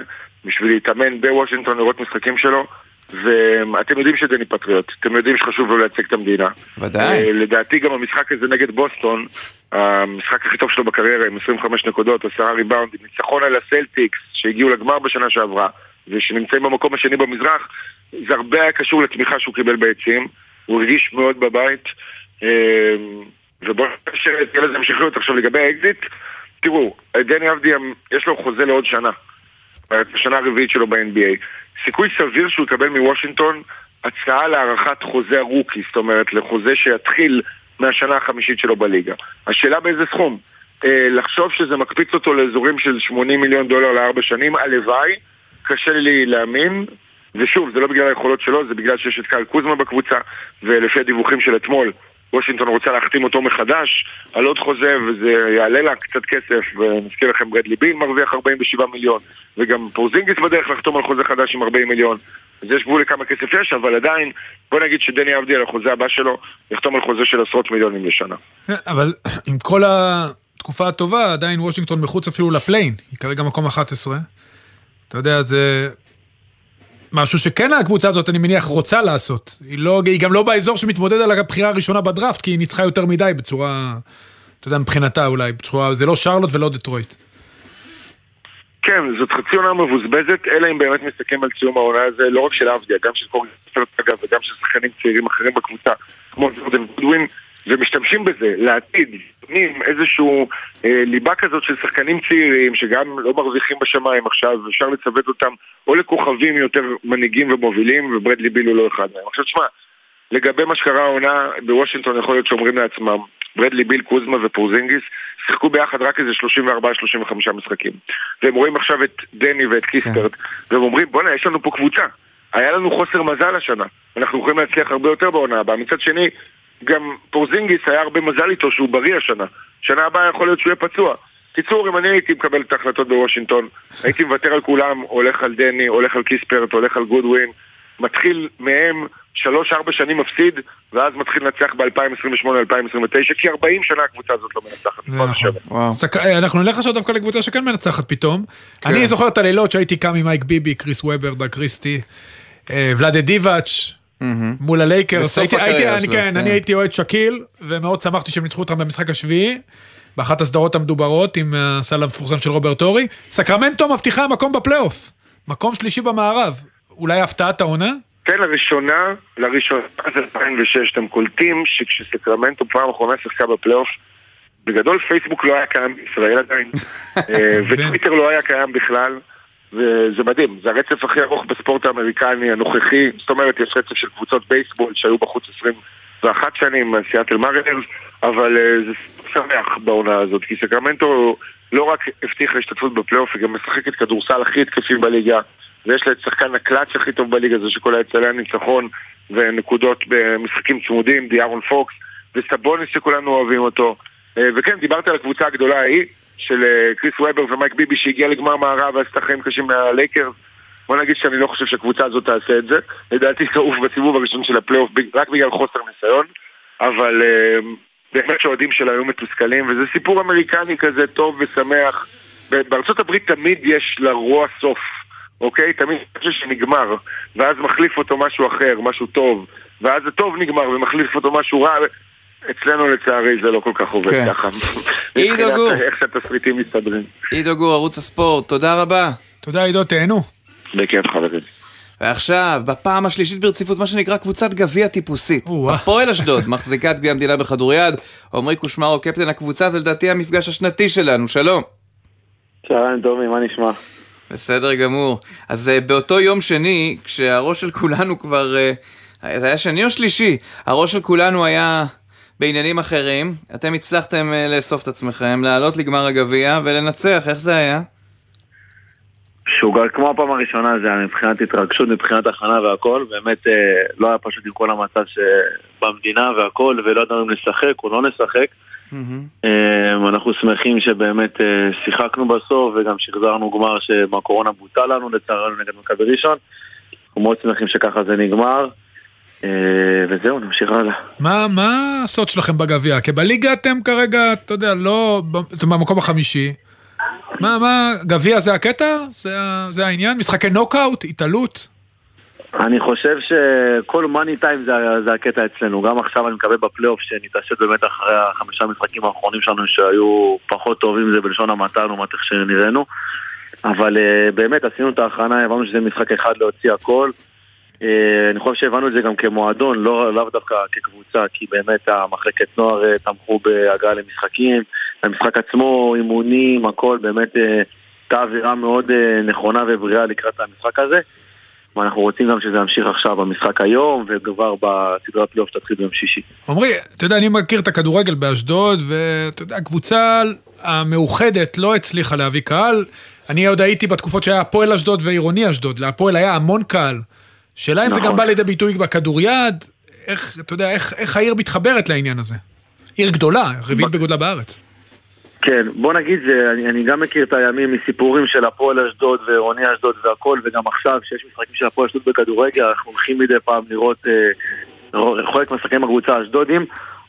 בשביל להתאמן בוושינגטון לראות משחקים שלו. ואתם יודעים שדני פטריוט, אתם יודעים שחשוב לו לייצג את המדינה. ודאי. לדעתי גם המשחק הזה נגד בוסטון, המשחק הכי טוב שלו בקריירה עם 25 נקודות, 10 ריבאונדים, ניצחון על הסלטיקס שהגיעו לגמר בשנה שעברה ושנמצאים במקום השני במזרח, זה הרבה היה קשור לתמיכה שהוא קיבל ביציעים, הוא הרגיש מאוד בבית. אמ, ובואו נשאר לזה המשכיות עכשיו לגבי האקזיט, תראו, דני אבדיה יש לו חוזה לעוד שנה, בשנה הרביעית שלו ב-NBA, סיכוי סביר שהוא יקבל מוושינגטון הצעה להארכת חוזה ה rookie, זאת אומרת לחוזה שיתחיל מהשנה החמישית שלו בליגה. השאלה באיזה סכום. אה, לחשוב שזה מקפיץ אותו לאזורים של 80 מיליון דולר לארבע שנים, הלוואי, קשה לי להאמין. ושוב, זה לא בגלל היכולות שלו, זה בגלל שיש את קהל קוזמה בקבוצה, ולפי הדיווחים של אתמול, וושינגטון רוצה להחתים אותו מחדש על עוד חוזה, וזה יעלה לה קצת כסף, ונזכיר לכם, ברדלי בין מרוויח 47 מיליון, וגם פורזינגיס בדרך לחתום על חוזה חדש עם 40 מיליון. אז יש גבול לכמה כסף יש, אבל עדיין, בוא נגיד שדני עבדי על החוזה הבא שלו, יחתום על חוזה של עשרות מיליונים לשנה. אבל עם כל התקופה הטובה, עדיין וושינגטון מחוץ אפילו לפליין, היא כרגע מקום 11. אתה יודע, זה משהו שכן הקבוצה הזאת, אני מניח, רוצה לעשות. היא, לא, היא גם לא באזור שמתמודד על הבחירה הראשונה בדראפט, כי היא ניצחה יותר מדי בצורה, אתה יודע, מבחינתה אולי, בצורה, זה לא שרלוט ולא דטרויט. כן, זאת חצי עונה מבוזבזת, אלא אם באמת מסתכלים על ציום העונה הזה, לא רק של אבדיה, גם של קורגן אגב, וגם של שחקנים צעירים אחרים בקבוצה, כמו ג'ורדן גודווין, ומשתמשים בזה לעתיד, נותנים איזשהו אה, ליבה כזאת של שחקנים צעירים שגם לא מרוויחים בשמיים עכשיו, אפשר לצוות אותם או לכוכבים יותר מנהיגים ומובילים, וברדלי ביל הוא לא אחד מהם. עכשיו תשמע, לגבי מה שקרה העונה בוושינגטון יכול להיות שאומרים לעצמם, ברדלי ביל, קוזמה ופורזינגיס שיחקו ביחד רק איזה 34-35 משחקים. והם רואים עכשיו את דני ואת קיספרט, כן. והם אומרים בואנה יש לנו פה קבוצה. היה לנו חוסר מזל השנה, אנחנו יכולים להצליח הרבה יותר בעונה הבאה. מצד שני, גם פורזינגיס היה הרבה מזל איתו שהוא בריא השנה. שנה הבאה יכול להיות שהוא יהיה פצוע. קיצור, אם אני הייתי מקבל את ההחלטות בוושינגטון, [LAUGHS] הייתי מוותר על כולם, הולך על דני, הולך על קיספרט, הולך על גודווין, מתחיל מהם שלוש-ארבע שנים מפסיד, ואז מתחיל לנצח ב-2028-2029, כי 40 שנה הקבוצה הזאת לא מנצחת. נכון. אה, אנחנו נלך עכשיו דווקא לקבוצה שכן מנצחת פתאום. כן. אני זוכר את הלילות שהייתי קם עם מייק ביבי, קריס וובר, דאג קריסטי, אה, ולאדה דיבאץ', מול הלייקרס. הייתי, הייתי, אני, כן, כן, אני הייתי אוהד שאקיל, ומאוד שמחתי שהם ניצחו אותם במשחק השביעי, באחת הסדרות המדוברות עם הסל המפורסם של רוברט אורי. סקרמנטו מבטיחה מקום בפלייאוף, מקום שלישי במערב. אולי הפתעת העונה? כן, לראשונה, לראשונה, אז 2006, אתם קולטים שכשסקרמנטו פעם אחרונה שיחקה בפלייאוף, בגדול פייסבוק לא היה קיים בישראל עדיין, [LAUGHS] אה, וטוויטר לא היה קיים בכלל. וזה מדהים, זה הרצף הכי ארוך בספורט האמריקני הנוכחי, זאת אומרת יש רצף של קבוצות בייסבול שהיו בחוץ 21 שנים, סיאטל מרינרס, אבל אה, זה שמח בעונה הזאת, כי סקרמנטו לא רק הבטיחה השתתפות בפלייאוף, היא גם משחקת כדורסל הכי התקפי בליגה, ויש לה את שחקן הקלאץ' הכי טוב בליגה, זה שקולע סלי ניצחון ונקודות במשחקים צמודים, דיארון פוקס, וסבוניס שכולנו אוהבים אותו. אה, וכן, דיברת על הקבוצה הגדולה ההיא, של אה, קריס וובר ומייק ביבי שהגיע לגמר מערב ועשתה חיים קשים מהלייקרס. בוא נגיד שאני לא חושב שהקבוצה הזאת תעשה את זה. לדעתי תעוף בסיבוב הראשון של הפלייאוף רק בגלל חוסר ניסיון. אבל אה, באמת שאוהדים שלה היו מתוסכלים, וזה סיפור אמריקני כזה טוב ושמח. בארצות הברית תמיד יש לרוע סוף, אוקיי? תמיד משהו שנגמר, ואז מחליף אותו משהו אחר, משהו טוב, ואז הטוב נגמר ומחליף אותו משהו רע. אצלנו לצערי זה לא כל כך עובד כן. ככה. עידו גור. איך שהתסריטים מסתדרים. עידו גור, ערוץ הספורט, תודה רבה. תודה עידו, תהנו. בכיף חברים. ועכשיו, בפעם השלישית ברציפות, מה שנקרא קבוצת גביע טיפוסית. הפועל אשדוד, [LAUGHS] מחזיקת גביע המדינה בכדוריד. עמרי קושמרו, קפטן הקבוצה, זה לדעתי המפגש השנתי שלנו, שלום. צהריים טובים, מה נשמע? בסדר גמור. אז uh, באותו יום שני, כשהראש של כולנו כבר... זה היה שני או שלישי? הראש של כולנו היה בעניינים אחרים, אתם הצלחתם uh, לאסוף את עצמכם, לעלות לגמר הגביע ולנצח, איך זה היה? שוגר, כמו הפעם הראשונה זה היה מבחינת התרגשות, מבחינת הכנה והכל, באמת uh, לא היה פשוט עם כל המצב שבמדינה והכל, ולא ידענו אם נשחק או לא נשחק. Mm-hmm. אנחנו שמחים שבאמת uh, שיחקנו בסוף וגם שחזרנו גמר שמהקורונה בוטל לנו לצערנו נגד מכבי ראשון. אנחנו מאוד שמחים שככה זה נגמר. אה, וזהו, נמשיך הלאה. מה, מה הסוד שלכם בגביע? כי בליגה אתם כרגע, אתה יודע, לא... אתם במקום החמישי. מה, מה, גביע זה הקטע? זה, זה העניין? משחקי נוקאוט? התעלות? אני חושב שכל מאני טיים זה, זה הקטע אצלנו. גם עכשיו אני מקווה בפלייאוף שנתעשת באמת אחרי החמישה משחקים האחרונים שלנו שהיו פחות טובים, זה בלשון המעטה לעומת איך שנראינו. אבל uh, באמת עשינו את ההכנה, הבנו שזה משחק אחד להוציא הכל. אה, אני חושב שהבנו את זה גם כמועדון, לא, לאו דווקא כקבוצה, כי באמת המחלקת נוער אה, תמכו בהגעה למשחקים, המשחק עצמו, אימונים, הכל, באמת אה, הייתה אווירה מאוד נכונה ובריאה לקראת המשחק הזה. ואנחנו רוצים גם שזה ימשיך עכשיו במשחק היום, וכבר בסדרת פלייאוף שתתחיל ביום שישי. עמרי, אתה יודע, אני מכיר את הכדורגל באשדוד, ואתה יודע, קבוצה המאוחדת לא הצליחה להביא קהל. אני עוד הייתי בתקופות שהיה הפועל אשדוד ועירוני אשדוד, להפועל היה המון קהל. שאלה אם זה נכון. גם בא לידי ביטוי בכדוריד, איך, אתה יודע, איך, איך העיר מתחברת לעניין הזה. עיר גדולה, רביעית בגודלה בארץ. כן, בוא נגיד, זה, אני, אני גם מכיר את הימים מסיפורים של הפועל אשדוד ועירוני אשדוד והכל, וגם עכשיו, שיש משחקים של הפועל אשדוד בכדורגל, אנחנו הולכים מדי פעם לראות אה, חלק מהשחקנים בקבוצה האשדודים.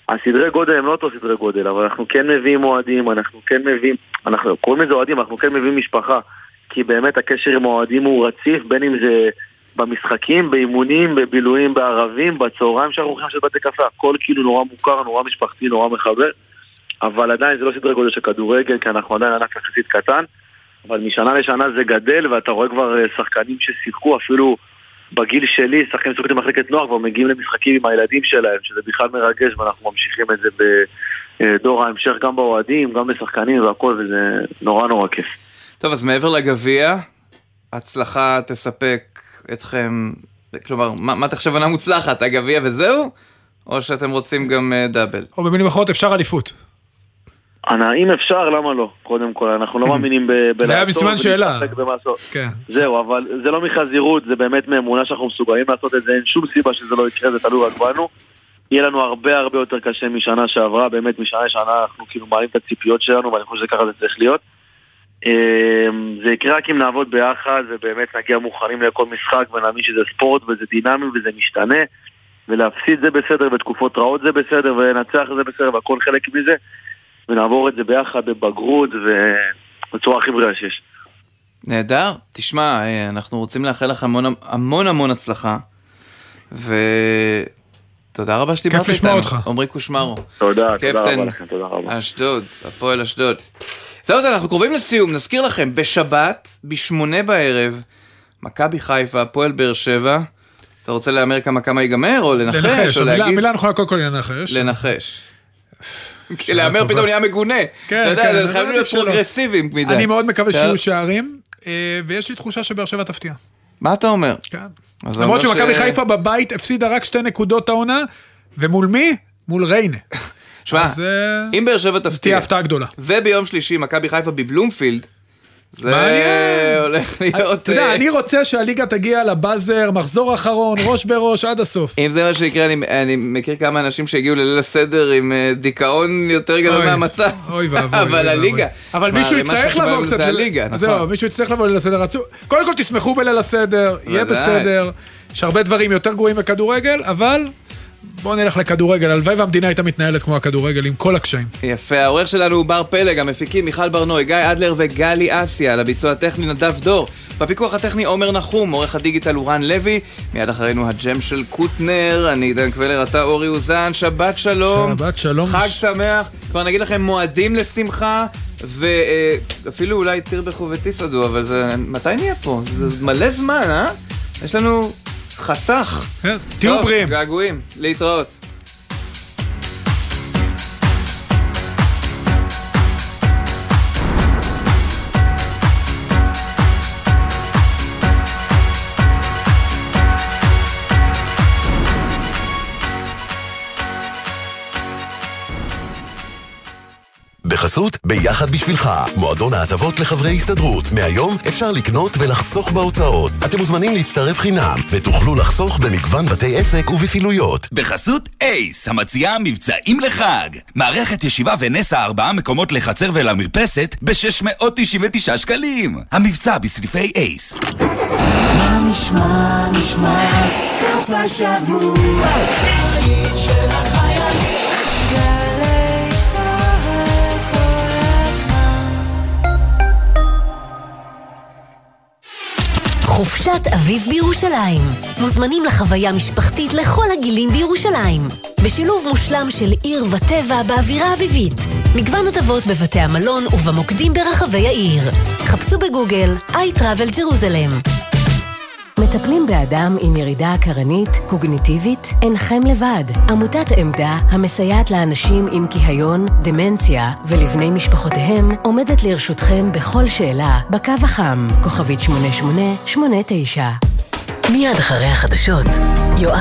הסדרי גודל הם לא אותו סדרי גודל, אבל אנחנו כן מביאים אוהדים, אנחנו כן מביאים, אנחנו קוראים לזה אוהדים, אנחנו כן מביאים משפחה, כי באמת הקשר עם האוהדים הוא רציף, בין אם זה במשחקים, באימונים, בבילויים בערבים, בצהריים שאנחנו הולכים לשבת בתי קפה, הכל כאילו נורא מוכר, נורא משפחתי, נורא מחבר. אבל עדיין זה לא סדרי גודל של כדורגל, כי אנחנו עדיין ענף יחסית קטן, אבל משנה לשנה זה גדל, ואתה רואה כבר אה, שחקנים ששיחקו אפילו בגיל שלי, שחקנים ששיחקו במחלקת נוער, כבר מגיעים למשחקים עם הילדים שלהם, שזה בכלל מרגש, ואנחנו ממשיכים את זה בדור ההמשך, גם באוהדים, גם בשחקנים והכל, וזה נורא נורא כיף. טוב, אז מעבר לגביע, הצלחה תספק אתכם, כלומר, מה, מה תחשב עונה מוצלחת, הגביע וזהו? או שאתם רוצים גם uh, דאבל? או במילים אחרות אפשר אליפות. אם אפשר, למה לא? קודם כל, אנחנו לא [LAUGHS] מאמינים ב- בלעצור. זה היה בסימן שאלה. כן. זהו, אבל זה לא מחזירות, זה באמת מאמונה שאנחנו מסוגלים לעשות את זה, אין שום סיבה שזה לא יקרה, זה תלוי רק בנו. יהיה לנו הרבה הרבה יותר קשה משנה שעברה, באמת משנה לשנה אנחנו כאילו מעלים את הציפיות שלנו, ואני חושב שככה זה צריך להיות. אמ, זה יקרה רק אם נעבוד ביחד, ובאמת נגיע מוכנים לכל משחק, ונאמין שזה ספורט, וזה דינמי, וזה משתנה, ולהפסיד זה בסדר, ותקופות רעות זה בסדר, ולנצח זה בסדר, והכל חלק מזה, ונעבור את זה ביחד בבגרות, ובצורה הכי בריאה שיש. נהדר. תשמע, אה, אנחנו רוצים לאחל לך המון המון המון הצלחה, ותודה רבה שדיברת איתנו. לשמוע אותך. עמרי קושמרו. תודה, תודה רבה לכם, תודה רבה. אשדוד, הפועל אשדוד. זהו, זה, אנחנו קרובים לסיום, נזכיר לכם, בשבת, בשמונה בערב, מכבי חיפה, הפועל באר שבע. אתה רוצה להמר כמה כמה ייגמר, או לנחש, לנחש, או להגיד? המילה הנכונה קודם כל לנחש. לנחש. [LAUGHS] כי להמר פתאום נהיה מגונה. כן, אתה יודע, כן, זה אבל חייב להיות. פרוגרסיביים מדי. אני מאוד מקווה. שיהיו שערים, אה, ויש לי תחושה שבאר שבע תפתיע. מה אתה אומר? כן. למרות שמכבי ש- חיפה בבית הפסידה רק שתי נקודות העונה, ומול מי? מול ריינה. [LAUGHS] שמע, אז, אה, אם באר שבע תפתיע, תהיה הפתעה גדולה. וביום שלישי מכבי חיפה בבלומפילד, זה. הולך להיות... אתה יודע, אה, אני רוצה שהליגה תגיע ל buzzer, מחזור אחרון, ראש בראש עד הסוף. אם זה מה שיקרה, אני, אני מכיר כמה אנשים שהגיעו לליל הסדר עם אה, דיכאון יותר גדול מהמצב. אוי ואבוי. אבל הליגה. אבל מישהו יצטרך לבוא קצת. זה הליגה, נכון. זהו, מישהו יצטרך לבוא ליל הסדר. קודם כל תשמחו בליל הסדר, יהיה. בסדר. יש הרבה דברים יותר גרועים בכדורגל, אבל בואו נלך לכדורגל. הלוואי והמדינה הייתה מתנהלת כמו הכדורגל, עם כל הקשיים. יפה, העורך שלנו הוא בר פלג, המפיקים מיכל ברנועי, גיא אדלר וגלי אסיה, על הביצוע הטכני נדב דור, בפיקוח הטכני עומר נחום, עורך הדיגיטל הוא רן לוי, מיד אחרינו הג'ם של קוטנר, אני עידן קבלר, אתה אורי אוזן, שבת שלום. שבת שלום. חג שמח, כבר נגיד לכם מועדים לשמחה, ואפילו אולי תרבחו ותסעדו, אבל זה, מתי נהיה פה? זה מלא זמן, אה? יש לנו חסך. כן, תהיו בריאים. געגועים, להתראות. בחסות ביחד בשבילך, מועדון ההטבות לחברי הסתדרות. מהיום אפשר לקנות ולחסוך בהוצאות. אתם מוזמנים להצטרף חינם, ותוכלו לחסוך במגוון בתי עסק ובפעילויות. בחסות אייס, המציעה מבצעים לחג. מערכת ישיבה ונסה ארבעה מקומות לחצר ולמרפסת ב-699 שקלים. המבצע בסניפי אייס. מה נשמע, נשמע, סוף השבוע, של החיילים. חופשת אביב בירושלים. מוזמנים לחוויה משפחתית לכל הגילים בירושלים. בשילוב מושלם של עיר וטבע באווירה אביבית. מגוון הטבות בבתי המלון ובמוקדים ברחבי העיר. חפשו בגוגל iTravel Jerusalem. מטפלים באדם עם ירידה עקרנית, קוגניטיבית? אינכם לבד. עמותת עמדה, המסייעת לאנשים עם כיהיון, דמנציה ולבני משפחותיהם, עומדת לרשותכם בכל שאלה, בקו החם, כוכבית 8889. מיד אחרי החדשות, יואב